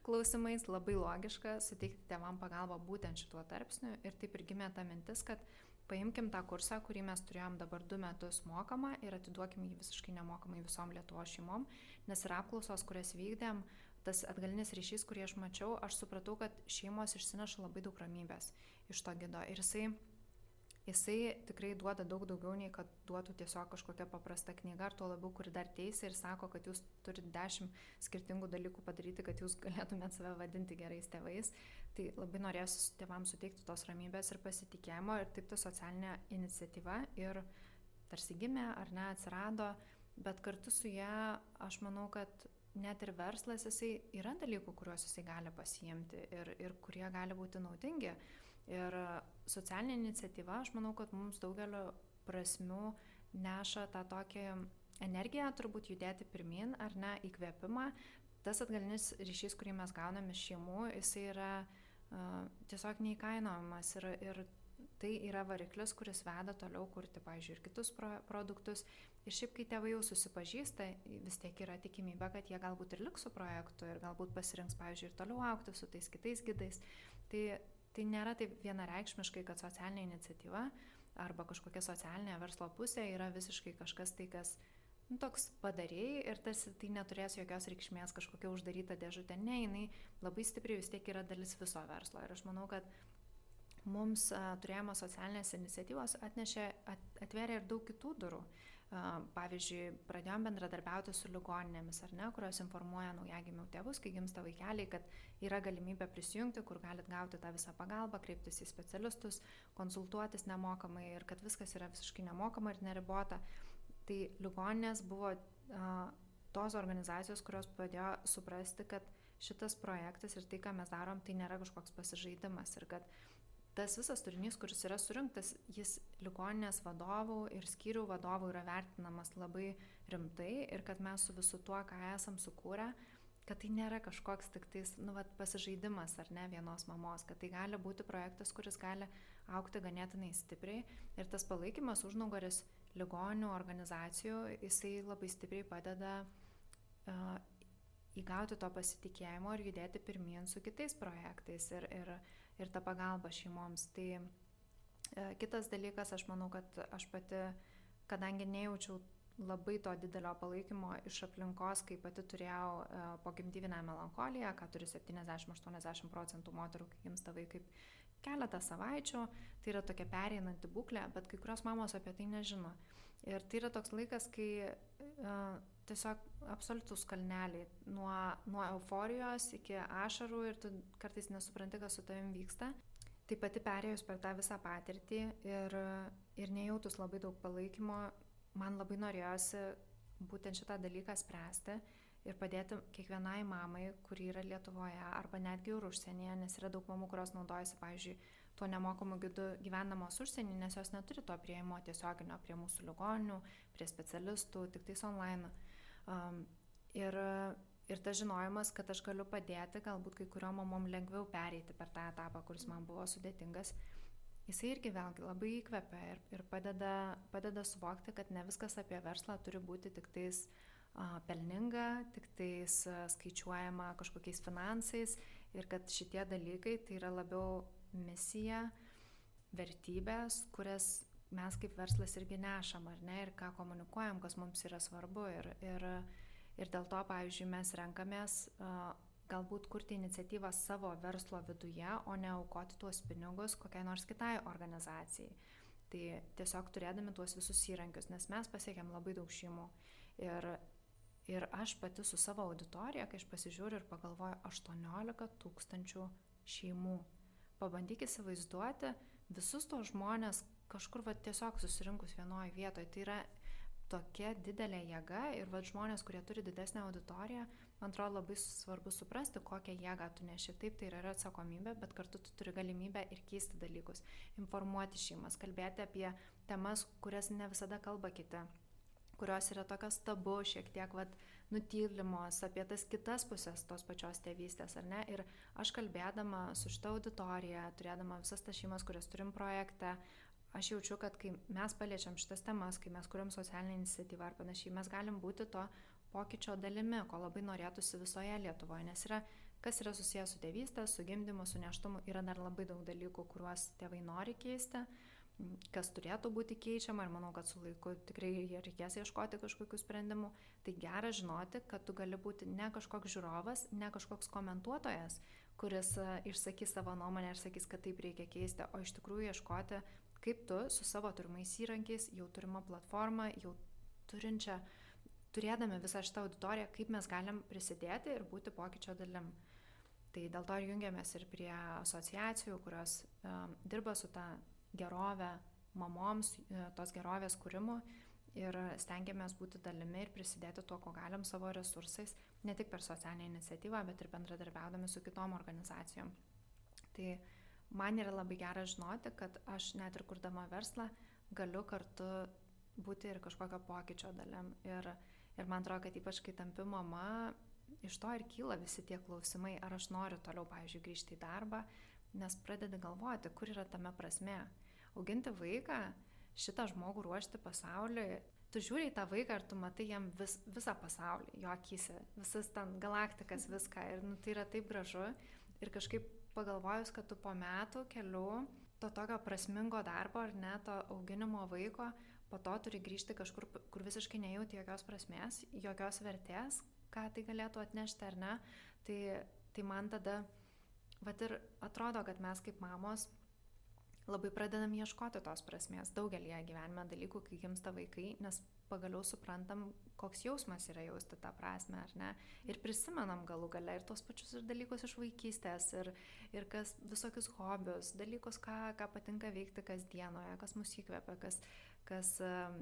klausimais labai logiška suteikti tėvam pagalbą būtent šituo tarpsniu. Ir taip ir gimė ta mintis, kad paimkim tą kursą, kurį mes turėjom dabar du metus mokamą ir atiduokim jį visiškai nemokamai visom Lietuvo šeimom, nes ir apklausos, kurias vykdėm, tas atgalinis ryšys, kurį aš mačiau, aš supratau, kad šeimos išsineša labai daug ramybės iš to gido. Ir jisai jisai tikrai duoda daug daugiau nei kad duotų tiesiog kažkokia paprasta knyga, ar tuo labiau, kuri dar teisė ir sako, kad jūs turite dešimt skirtingų dalykų padaryti, kad jūs galėtumėte save vadinti gerais tėvais. Tai labai norėsiu tėvams suteikti tos ramybės ir pasitikėjimo ir taip ta socialinė iniciatyva ir tarsi gimė ar ne atsirado, bet kartu su ją aš manau, kad net ir verslas jisai yra dalykų, kuriuos jisai gali pasiimti ir, ir kurie gali būti naudingi. Ir socialinė iniciatyva, aš manau, kad mums daugeliu prasmių neša tą tokį energiją, turbūt judėti pirmin ar ne, įkvėpimą. Tas atgalinis ryšys, kurį mes gauname iš šeimų, jisai yra uh, tiesiog neįkainojamas ir, ir tai yra variklis, kuris veda toliau kurti, pavyzdžiui, ir kitus pro produktus. Ir šiaip, kai tėvai jau susipažįsta, vis tiek yra tikimybė, kad jie galbūt ir liks su projektu ir galbūt pasirinks, pavyzdžiui, ir toliau aukti su tais kitais gidais. Tai tai nėra taip vienareikšmiškai, kad socialinė iniciatyva arba kažkokia socialinė verslo pusė yra visiškai kažkas tai, kas nu, toks padarėjai ir tarsi tai neturės jokios reikšmės kažkokia uždaryta dėžutė. Ne, jinai labai stipriai vis tiek yra dalis viso verslo. Ir aš manau, kad mums turėjimo socialinės iniciatyvos atnešė, at, atvėrė ir daug kitų durų. Pavyzdžiui, pradėjom bendradarbiauti su ligoninėmis, ar ne, kurios informuoja naujagimių tėvus, kai gimsta vaikeliai, kad yra galimybė prisijungti, kur galit gauti tą visą pagalbą, kreiptis į specialistus, konsultuotis nemokamai ir kad viskas yra visiškai nemokama ir neribota. Tai ligoninės buvo uh, tos organizacijos, kurios padėjo suprasti, kad šitas projektas ir tai, ką mes darom, tai nėra kažkoks pasižaidimas ir kad tas visas turinys, kuris yra surinktas, jis ligoninės vadovų ir skyrių vadovų yra vertinamas labai rimtai ir kad mes su visu tuo, ką esam sukūrę, kad tai nėra kažkoks tik tais, nu, vat, pasižaidimas ar ne vienos mamos, kad tai gali būti projektas, kuris gali aukti ganėtinai stipriai ir tas palaikymas užnugaris ligonių organizacijų, jisai labai stipriai padeda uh, įgauti to pasitikėjimo ir judėti pirmien su kitais projektais. Ir, ir, ir ta pagalba šeimoms. Tai e, kitas dalykas, aš manau, kad aš pati, kadangi nejaučiau labai to didelio palaikymo iš aplinkos, kai pati turėjau e, pogimdyvinę melancholiją, ką turi 70-80 procentų moterų, kai gimsta vaikai keletą savaičių, tai yra tokia pereinanti būklė, bet kai kurios mamos apie tai nežino. Ir tai yra toks laikas, kai uh, tiesiog absoliutus kalneliai nuo, nuo euforijos iki ašarų ir tu kartais nesupranti, kas su tavim vyksta. Tai pati perėjus per tą visą patirtį ir, ir nejautus labai daug palaikymo, man labai norėjosi būtent šitą dalyką spręsti ir padėti kiekvienai mamai, kuri yra Lietuvoje arba netgi ir užsienyje, nes yra daug mamų, kurios naudojasi, pavyzdžiui, tuo nemokamu gidu gyvenamos užsienį, nes jos neturi to prieimo tiesioginio prie mūsų ligonių, prie specialistų, tik tais online. Um, ir, ir tas žinojimas, kad aš galiu padėti, galbūt kai kuriuom mamom lengviau pereiti per tą etapą, kuris man buvo sudėtingas, jisai irgi vėlgi labai įkvepia ir, ir padeda, padeda suvokti, kad ne viskas apie verslą turi būti tik tais a, pelninga, tik tais skaičiuojama kažkokiais finansais ir kad šitie dalykai tai yra labiau misija, vertybės, kurias mes kaip verslas irgi nešam, ar ne, ir ką komunikuojam, kas mums yra svarbu. Ir, ir, ir dėl to, pavyzdžiui, mes renkamės galbūt kurti iniciatyvą savo verslo viduje, o ne aukoti tuos pinigus kokiai nors kitai organizacijai. Tai tiesiog turėdami tuos visus įrankius, nes mes pasiekėm labai daug šeimų. Ir, Ir aš pati su savo auditorija, kai aš pasižiūriu ir pagalvoju, 18 tūkstančių šeimų. Pabandyk įsivaizduoti visus tos žmonės kažkur va, tiesiog susirinkus vienoje vietoje. Tai yra tokia didelė jėga ir va, žmonės, kurie turi didesnę auditoriją, man atrodo labai svarbu suprasti, kokią jėgą tu neši. Taip, tai yra atsakomybė, bet kartu tu turi galimybę ir keisti dalykus, informuoti šeimas, kalbėti apie temas, kurias ne visada kalba kiti kurios yra tokios tabu, šiek tiek vat, nutylimos apie tas kitas pusės tos pačios tėvystės, ar ne? Ir aš kalbėdama su šitą auditoriją, turėdama visas tas šeimas, kurias turim projekte, aš jaučiu, kad kai mes paliečiam šitas temas, kai mes kuriam socialinę iniciatyvą ar panašiai, mes galim būti to pokyčio dalimi, ko labai norėtųsi visoje Lietuvoje, nes yra, kas yra susijęs su tėvystė, su gimdymu, su neštumu, yra dar labai daug dalykų, kuriuos tėvai nori keisti, kas turėtų būti keičiama ir manau, kad su laiku tikrai reikės ieškoti kažkokių sprendimų. Tai gera žinoti, kad tu gali būti ne kažkoks žiūrovas, ne kažkoks komentuotojas, kuris e, išsakys savo nuomonę ir sakys, kad taip reikia keisti, o iš tikrųjų ieškoti, kaip tu su savo turimais įrankiais, jau turima platforma, jau turinčia turėdami visą šitą auditoriją, kaip mes galim prisidėti ir būti pokyčio dalim. Tai dėl to ir jungiamės ir prie asociacijų, kurios um, dirba su ta gerovė mamoms, uh, tos gerovės kūrimu ir stengiamės būti dalimi ir prisidėti tuo, ko galim savo resursais, ne tik per socialinę iniciatyvą, bet ir bendradarbiaudami su kitom organizacijom. Tai man yra labai gera žinoti, kad aš net ir kurdama verslą galiu kartu būti ir kažkokio pokyčio dalim. Ir Ir man atrodo, kad ypač kai tampi mama, iš to ir kyla visi tie klausimai, ar aš noriu toliau, pavyzdžiui, grįžti į darbą, nes pradedi galvoti, kur yra tame prasme. Auginti vaiką, šitą žmogų ruošti pasauliui, tu žiūri į tą vaiką ir tu matai jam vis, visą pasaulį, jo akise, visas ten galaktikas, viską. Ir nu, tai yra taip gražu. Ir kažkaip pagalvojus, kad tu po metų kelių to tokio prasmingo darbo ar ne, to auginimo vaiko, po to turi grįžti kažkur, kur visiškai nejauti jokios prasmės, jokios vertės, ką tai galėtų atnešti ar ne, tai, tai man tada, vat ir atrodo, kad mes kaip mamos labai pradedam ieškoti tos prasmės daugelį gyvenime dalykų, kai gimsta vaikai, nes pagaliau suprantam, koks jausmas yra jausti tą prasme, ar ne? Ir prisimenam galų gale ir tos pačius ir dalykus iš vaikystės, ir, ir kas visokius hobius, dalykus, ką, ką patinka veikti kasdienoje, kas mus įkvepia, kas, kas uh,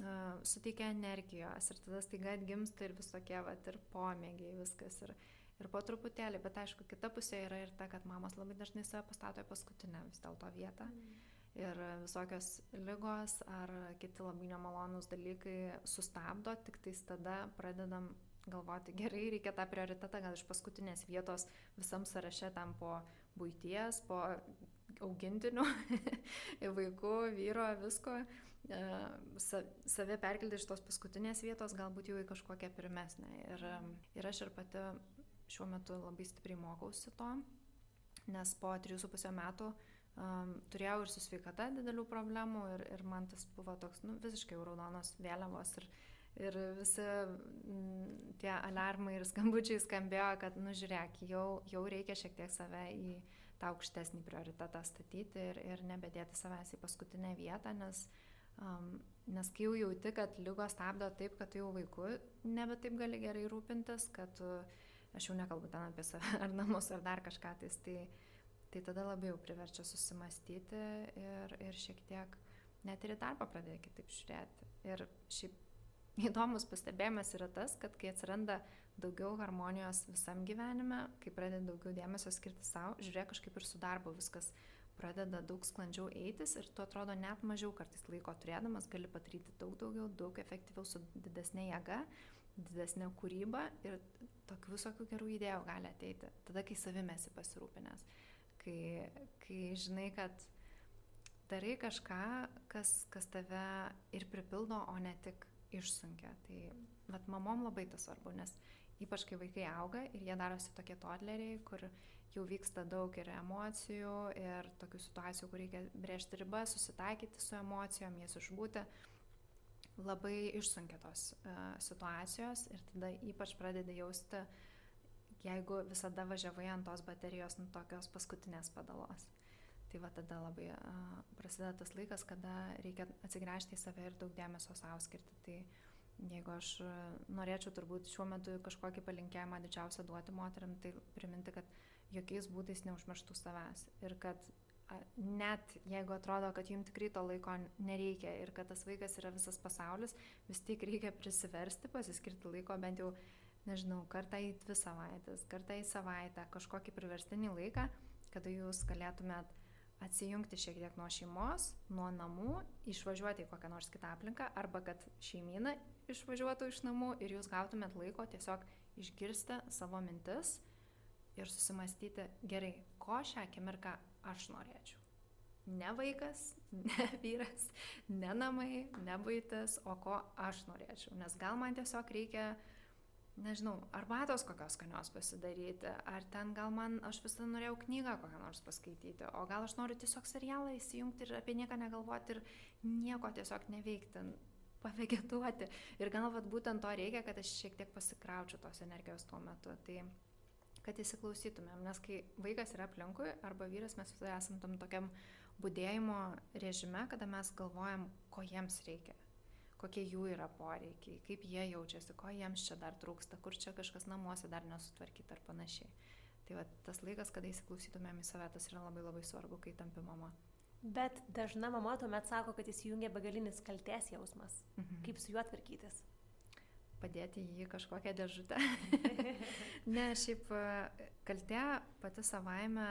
uh, suteikia energijos ir tada staiga atgimsta ir visokie, va, ir pomėgiai, viskas. Ir, ir po truputėlį, bet aišku, kita pusė yra ir ta, kad mamos labai dažnai save pastato į paskutinę vis dėlto vietą. Mm. Ir visokios lygos ar kiti labai nemalonūs dalykai sustabdo, tik tais tada pradedam galvoti, gerai, reikia tą prioritetą gal iš paskutinės vietos visam sąraše tam po būties, po augintinių, vaikų, vyro, visko E, save perkelti iš tos paskutinės vietos galbūt jau į kažkokią pirmesnę. Ir, ir aš ir pati šiuo metu labai stipriai mokausi to, nes po 3,5 metų um, turėjau ir su sveikata didelių problemų ir, ir man tas buvo toks nu, visiškai raudonos vėliavos ir, ir visi m, tie alarmai ir skambučiai skambėjo, kad, nu žiūrėk, jau, jau reikia šiek tiek save į tą aukštesnį prioritetą statyti ir, ir nebedėti savęs į paskutinę vietą, nes Um, nes kai jau jauti, kad lygos stabdo taip, kad jau vaiku nebe taip gali gerai rūpintis, kad uh, aš jau nekalbu ten apie save ar namus ar dar kažką, tais, tai, tai tada labiau priverčia susimastyti ir, ir šiek tiek net ir į darbą pradėti kitaip žiūrėti. Ir šiaip įdomus pastebėjimas yra tas, kad kai atsiranda daugiau harmonijos visam gyvenime, kai pradedi daugiau dėmesio skirti savo, žiūrėk kažkaip ir su darbu viskas pradeda daug sklandžiau eitis ir tu atrodo net mažiau kartais laiko turėdamas gali padaryti daug daugiau, daug efektyviau su didesnė jėga, didesnė kūryba ir tokių visokių gerų idėjų gali ateiti. Tada, kai savimi esi pasirūpinęs, kai, kai žinai, kad darai kažką, kas, kas tave ir pripildo, o ne tik išsunkia. Tai vat, mamom labai tas svarbu, nes ypač kai vaikai auga ir jie darosi tokie todleriai, kur jau vyksta daug ir emocijų, ir tokių situacijų, kur reikia brėžti ribas, susitaikyti su emocijom, jas išbūti, labai išsunkia tos uh, situacijos ir tada ypač pradedi jausti, jeigu visada važiavai ant tos baterijos, nu tokios paskutinės padalos. Tai va tada labai uh, prasideda tas laikas, kada reikia atsigręžti į save ir daug dėmesio savo skirti. Tai jeigu aš e, norėčiau turbūt šiuo metu kažkokį palinkėjimą didžiausią duoti moteriam, tai priminti, kad jokiais būdais neužmirštų savęs ir kad net jeigu atrodo, kad jums tikrai to laiko nereikia ir kad tas vaikas yra visas pasaulis, vis tik reikia prisiversti, pasiskirti laiko bent jau, nežinau, kartą į dvi savaitės, kartą į savaitę, kažkokį priverstinį laiką, kada jūs galėtumėt atsijungti šiek tiek nuo šeimos, nuo namų, išvažiuoti į kokią nors kitą aplinką, arba kad šeimyna išvažiuotų iš namų ir jūs gautumėt laiko tiesiog išgirsti savo mintis ir susimastyti, gerai, ko šią akimirką aš norėčiau. Ne vaikas, ne vyras, ne namai, ne baitas, o ko aš norėčiau. Nes gal man tiesiog reikia nežinau, arbatos kokios skanios pasidaryti, ar ten gal man, aš visada norėjau knygą kokią nors paskaityti, o gal aš noriu tiesiog serialą įsijungti ir apie nieką negalvoti ir nieko tiesiog neveikti, pavegetuoti. Ir gal vat būtent to reikia, kad aš šiek tiek pasikraučiau tos energijos tuo metu. Tai kad įsiklausytumėm, nes kai vaikas yra aplinkui arba vyras, mes visada esam tam tokiam būdėjimo režime, kada mes galvojam, ko jiems reikia kokie jų yra poreikiai, kaip jie jaučiasi, ko jiems čia dar trūksta, kur čia kažkas namuose dar nesutvarkyta ar panašiai. Tai va, tas laikas, kada įsiklausytumėm į save, tas yra labai labai svarbu, kai tampi mama. Bet dažna mama tuomet sako, kad įsijungia begalinis kalties jausmas. Mhm. Kaip su juo tvarkytis? Padėti jį kažkokią dėžutę. ne, šiaip kaltė pati savaime,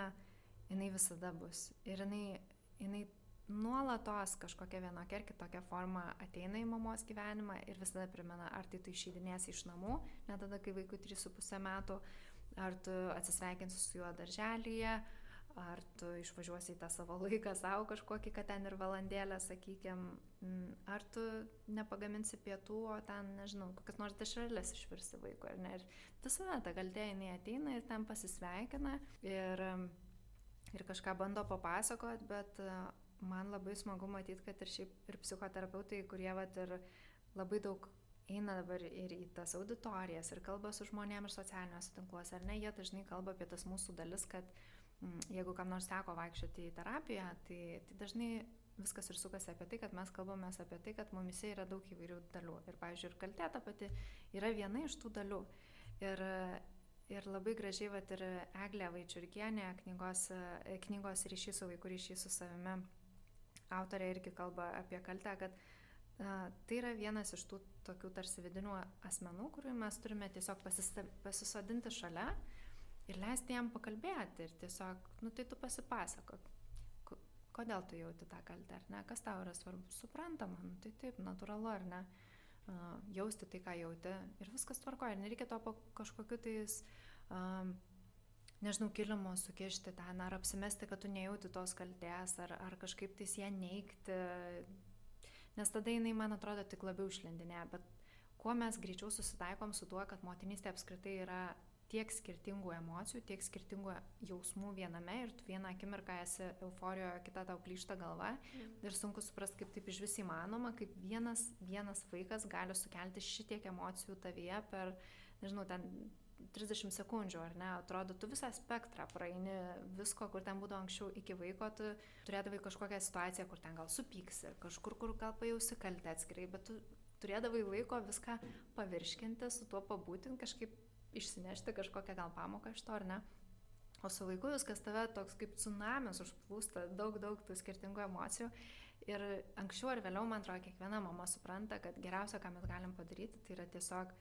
jinai visada bus. Ir jinai, jinai nuolatos kažkokia vienokia ar kitokia forma ateina į mamos gyvenimą ir visada primena, ar tai tu išeidinėsi iš namų, net tada, kai vaikui 3,5 metų, ar tu atsisveikinsi su juo darželyje, ar tu išvažiuosi į tą savo laiką savo kažkokį, kad ten ir valandėlę, sakykime, ar tu nepagaminsi pietų, o ten, nežinau, kokias nors dešrelės išvirsi vaikui, ar ne. Ir visada ta galdė jinai ateina ir ten pasisveikina ir, ir kažką bando papasakot, bet man labai smagu matyti, kad ir šiaip ir psichoterapeutai, kurie vat ir labai daug eina dabar ir į tas auditorijas ir kalba su žmonėmis ir socialiniuose tinkluose, ar ne, jie dažnai kalba apie tas mūsų dalis, kad mm, jeigu kam nors teko vaikščioti į terapiją, tai, tai dažnai viskas ir sukasi apie tai, kad mes kalbame apie tai, kad mumise yra daug įvairių dalių. Ir, pavyzdžiui, ir kaltė ta pati yra viena iš tų dalių. Ir, ir labai gražiai, vat, ir Eglė Vaičiurkienė knygos, knygos ryšys su vaikų ryšys su savimi autorė irgi kalba apie kaltę, kad a, tai yra vienas iš tų tokių tarsi vidinių asmenų, kurių mes turime tiesiog pasisodinti šalia ir leisti jam pakalbėti ir tiesiog, nu tai tu pasipasakok, kodėl tu jauti tą kaltę, ar ne, kas tau yra svarbu, suprantama, nu, tai taip, natūralu, ar ne, uh, jausti tai, ką jauti ir viskas tvarkoja, ir nereikia to po kažkokiu tais uh, nežinau, kilimo sukišti ten, ar apsimesti, kad tu nejauti tos kaltės, ar, ar kažkaip tais ją neikti, nes tada jinai, man atrodo, tik labiau išlendinė, bet kuo mes greičiau susitaikom su tuo, kad motinystė apskritai yra tiek skirtingų emocijų, tiek skirtingų jausmų viename ir tu vieną akimirką esi euforijoje, kitą tau plyšta galva mm. ir sunku suprasti, kaip taip iš vis įmanoma, kaip vienas, vienas vaikas gali sukelti šitiek emocijų tavyje per, nežinau, ten 30 sekundžių, ar ne, atrodo, tu visą spektrą praeini visko, kur ten būdavo anksčiau iki vaiko, tu turėdavai kažkokią situaciją, kur ten gal supyksi, kažkur, kur gal pajausi kaltę atskirai, bet tu turėdavai laiko viską pavirškinti, su tuo pabūti, kažkaip išsinešti kažkokią gal pamoką iš to, ar ne. O su vaiku viskas tave toks kaip tsunamis užplūsta, daug, daug tų skirtingų emocijų. Ir anksčiau ar vėliau, man atrodo, kiekviena mama supranta, kad geriausia, ką mes galim padaryti, tai yra tiesiog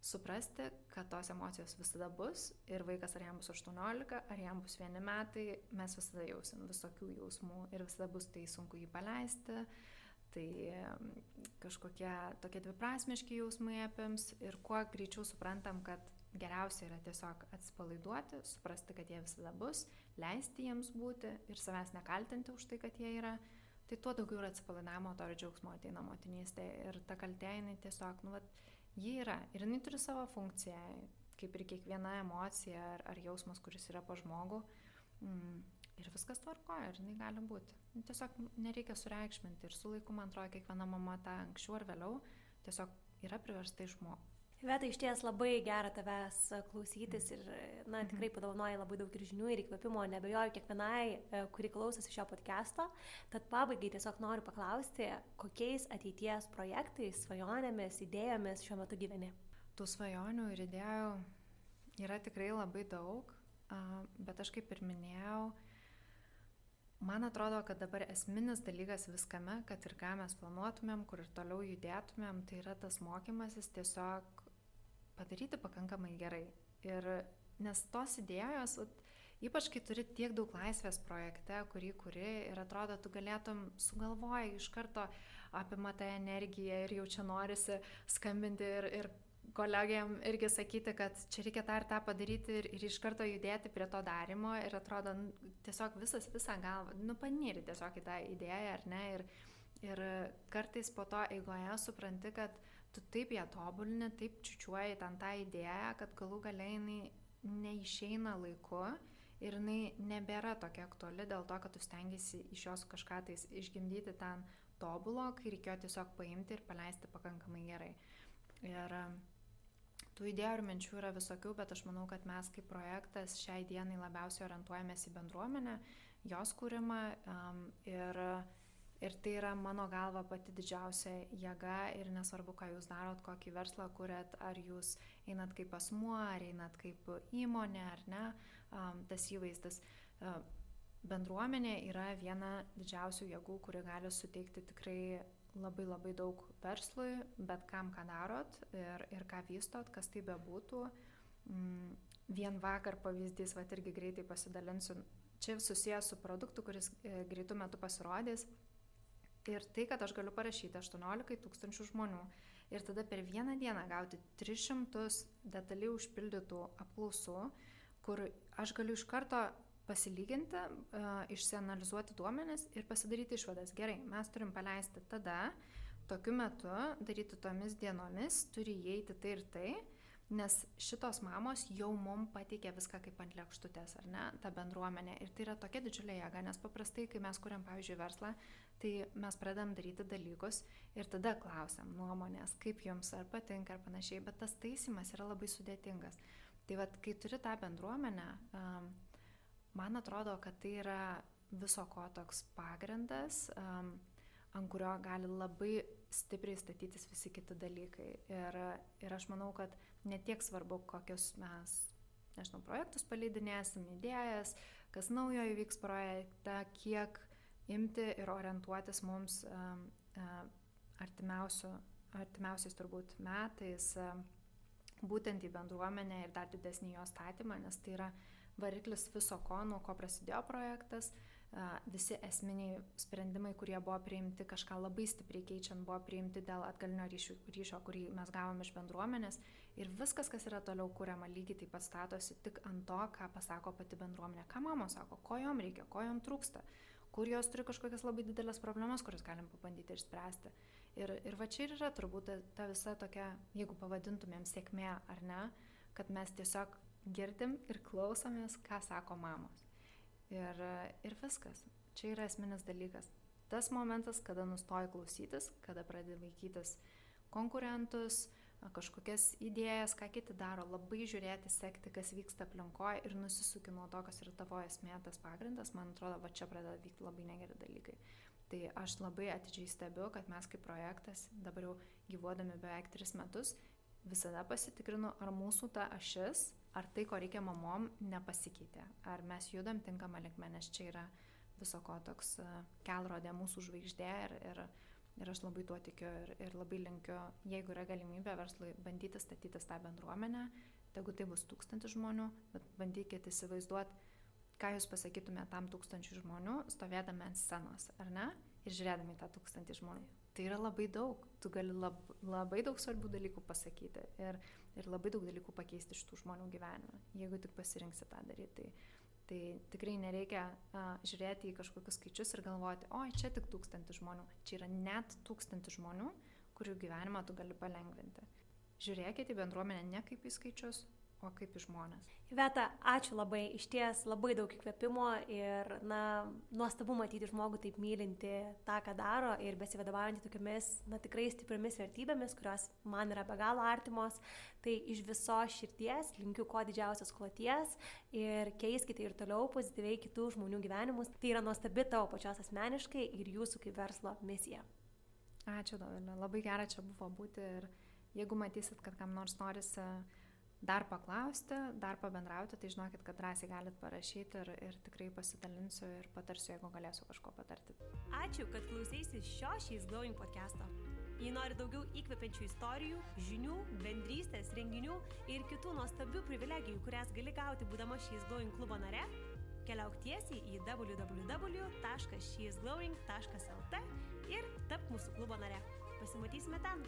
suprasti, kad tos emocijos visada bus ir vaikas ar jam bus 18, ar jam bus vieni metai, mes visada jausim visokių jausmų ir visada bus tai sunku jį paleisti, tai kažkokie tokie dviprasmiški jausmai apims ir kuo greičiau suprantam, kad geriausia yra tiesiog atsipalaiduoti, suprasti, kad jie visada bus, leisti jiems būti ir savęs nekaltinti už tai, kad jie yra, tai tuo daugiau ir atsipalaidavimo, to ir džiaugsmo ateina motinystė ir ta kaltė jinai tiesiog, nu, vat, ji yra ir jinai turi savo funkciją, kaip ir kiekviena emocija ar, ar jausmas, kuris yra pa žmogų. Mm, ir viskas tvarkoja, ir jinai gali būti. Tiesiog nereikia sureikšminti ir su laiku, man atrodo, kiekviena mama tą anksčiau ar vėliau tiesiog yra priversta išmokti. Veta, iš ties labai gera tavęs klausytis ir, na, mhm. tikrai padovanoja labai daug ir žinių ir įkvėpimo, nebejoju kiekvienai, e, kuri klausosi šio podcast'o. Tad pabaigai tiesiog noriu paklausti, kokiais ateities projektais, svajonėmis, idėjomis šiuo metu gyveni. Tų svajonių ir idėjų yra tikrai labai daug, bet aš kaip ir minėjau, Man atrodo, kad dabar esminis dalykas viskame, kad ir ką mes planuotumėm, kur ir toliau judėtumėm, tai yra tas mokymasis tiesiog padaryti pakankamai gerai. Ir nes tos idėjos, ypač kai turi tiek daug laisvės projekte, kurį kuri ir atrodo, tu galėtum sugalvoji iš karto apima tą energiją ir jau čia norisi skambinti ir, ir kolegiam irgi sakyti, kad čia reikia tą ir tą padaryti ir, ir iš karto judėti prie to darimo ir atrodo nu, tiesiog visas visą galvą, nu paniri tiesiog į tą idėją ar ne ir, ir kartais po to eigoje supranti, kad tu taip ją tobulini, taip čiučiuoji ten tą idėją, kad galų galiai jinai neišeina laiku ir jinai nebėra tokia aktuali dėl to, kad tu stengiasi iš jos kažką tais išgimdyti ten tobulo, kai reikėjo tiesiog paimti ir paleisti pakankamai gerai. Ir tų idėjų ir minčių yra visokių, bet aš manau, kad mes kaip projektas šiai dienai labiausiai orientuojamės į bendruomenę, jos kūrimą um, ir Ir tai yra mano galva pati didžiausia jėga ir nesvarbu, ką jūs darot, kokį verslą kuriat, ar jūs einat kaip asmuo, ar einat kaip įmonė, ar ne, tas įvaizdis. Bendruomenė yra viena didžiausių jėgų, kuri gali suteikti tikrai labai labai daug verslui, bet kam, ką darot ir, ir ką vystot, kas tai bebūtų. Mm, vien vakar pavyzdys, va irgi greitai pasidalinsiu, čia susijęs su produktu, kuris e, greitų metų pasirodys Ir tai, kad aš galiu parašyti 18 tūkstančių žmonių ir tada per vieną dieną gauti 300 detaliai užpildytų apklausų, kur aš galiu iš karto pasilyginti, uh, išsianalizuoti duomenis ir pasidaryti išvadas. Gerai, mes turim paleisti tada, tokiu metu, daryti tomis dienomis, turi įeiti tai ir tai, nes šitos mamos jau mum pateikė viską kaip ant lėkštutės, ar ne, ta bendruomenė. Ir tai yra tokia didžiulė jėga, nes paprastai, kai mes kuriam, pavyzdžiui, verslą, tai mes pradedam daryti dalykus ir tada klausiam nuomonės, kaip jums ar patinka ar panašiai, bet tas taisimas yra labai sudėtingas. Tai vad, kai turi tą bendruomenę, man atrodo, kad tai yra viso ko toks pagrindas, um, ant kurio gali labai stipriai statytis visi kiti dalykai. Ir, ir aš manau, kad netiek svarbu, kokius mes, nežinau, projektus paleidinėsim, idėjas, kas naujo įvyks projekte, kiek imti ir orientuotis mums artimiausiais turbūt metais būtent į bendruomenę ir dar didesnį jo statymą, nes tai yra variklis viso ko, nuo ko prasidėjo projektas, visi esminiai sprendimai, kurie buvo priimti, kažką labai stipriai keičiant, buvo priimti dėl atgalinio ryšio, ryšio kurį mes gavom iš bendruomenės. Ir viskas, kas yra toliau kuriama, lygiai taip pat statosi tik ant to, ką pasako pati bendruomenė, ką mamos sako, ko jom reikia, ko jom trūksta kur jos turi kažkokias labai didelės problemas, kurias galim pabandyti išspręsti. Ir, ir va čia ir yra turbūt ta, ta visa tokia, jeigu pavadintumėm sėkmė ar ne, kad mes tiesiog girdim ir klausomės, ką sako mamos. Ir, ir viskas. Čia yra esminis dalykas. Tas momentas, kada nustoji klausytis, kada pradedi vaikytis konkurentus, kažkokias idėjas, ką kiti daro, labai žiūrėti, sekti, kas vyksta aplinkoje ir nusisuki nuo to, kas yra tavo esmė, tas pagrindas, man atrodo, va čia pradeda vykti labai negeri dalykai. Tai aš labai atidžiai stebiu, kad mes kaip projektas, dabar jau gyvuodami beveik tris metus, visada pasitikrinu, ar mūsų ta ašis, ar tai, ko reikia mamom, nepasikeitė, ar mes judam tinkamą linkmę, nes čia yra viso ko toks kelrodė mūsų žvaigždė ir, ir Ir aš labai tuo tikiu ir, ir labai linkiu, jeigu yra galimybė verslui bandyti statytis tą bendruomenę, tegu tai bus tūkstantis žmonių, bet bandykite įsivaizduoti, ką jūs pasakytumėte tam tūkstančių žmonių, stovėdami ant scenos, ar ne? Ir žiūrėdami tą tūkstantį žmonių. Tai yra labai daug, tu gali lab, labai daug svarbių dalykų pasakyti ir, ir labai daug dalykų pakeisti iš tų žmonių gyvenime, jeigu tik pasirinksi tą daryti. Tai Tai tikrai nereikia a, žiūrėti į kažkokius skaičius ir galvoti, oi, čia tik tūkstantis žmonių. Čia yra net tūkstantis žmonių, kurių gyvenimą tu gali palengvinti. Žiūrėkite į bendruomenę ne kaip į skaičius, o kaip į žmonės. Veta, ačiū labai, iš ties labai daug įkvėpimo ir, na, nuostabu matyti žmogų taip mylinti tą, ką daro ir besivadovaujantį tokiamis, na, tikrai stipriamis vertybėmis, kurios man yra be galo artimos. Tai iš viso širties linkiu kuo didžiausios kloties ir keiskite ir toliau pozityviai kitų žmonių gyvenimus. Tai yra nuostabi tavo pačios asmeniškai ir jūsų kaip verslo misija. Ačiū, Dovilė, labai gera čia buvo būti ir jeigu matysit, kad kam nors norisi dar paklausti, dar pabendrauti, tai žinokit, kad drąsiai galit parašyti ir, ir tikrai pasidalinsiu ir patarsiu, jeigu galėsiu kažko patarti. Ačiū, kad klausėsi šio She's Glowing podcast'o. Jei nori daugiau įkvepiančių istorijų, žinių, bendrystės, renginių ir kitų nuostabių privilegijų, kurias gali gauti būdama She's Glowing klubo nare, keliauk tiesiai į www.sheisglowing.lt ir tapk mūsų klubo nare. Pasimatysime ten.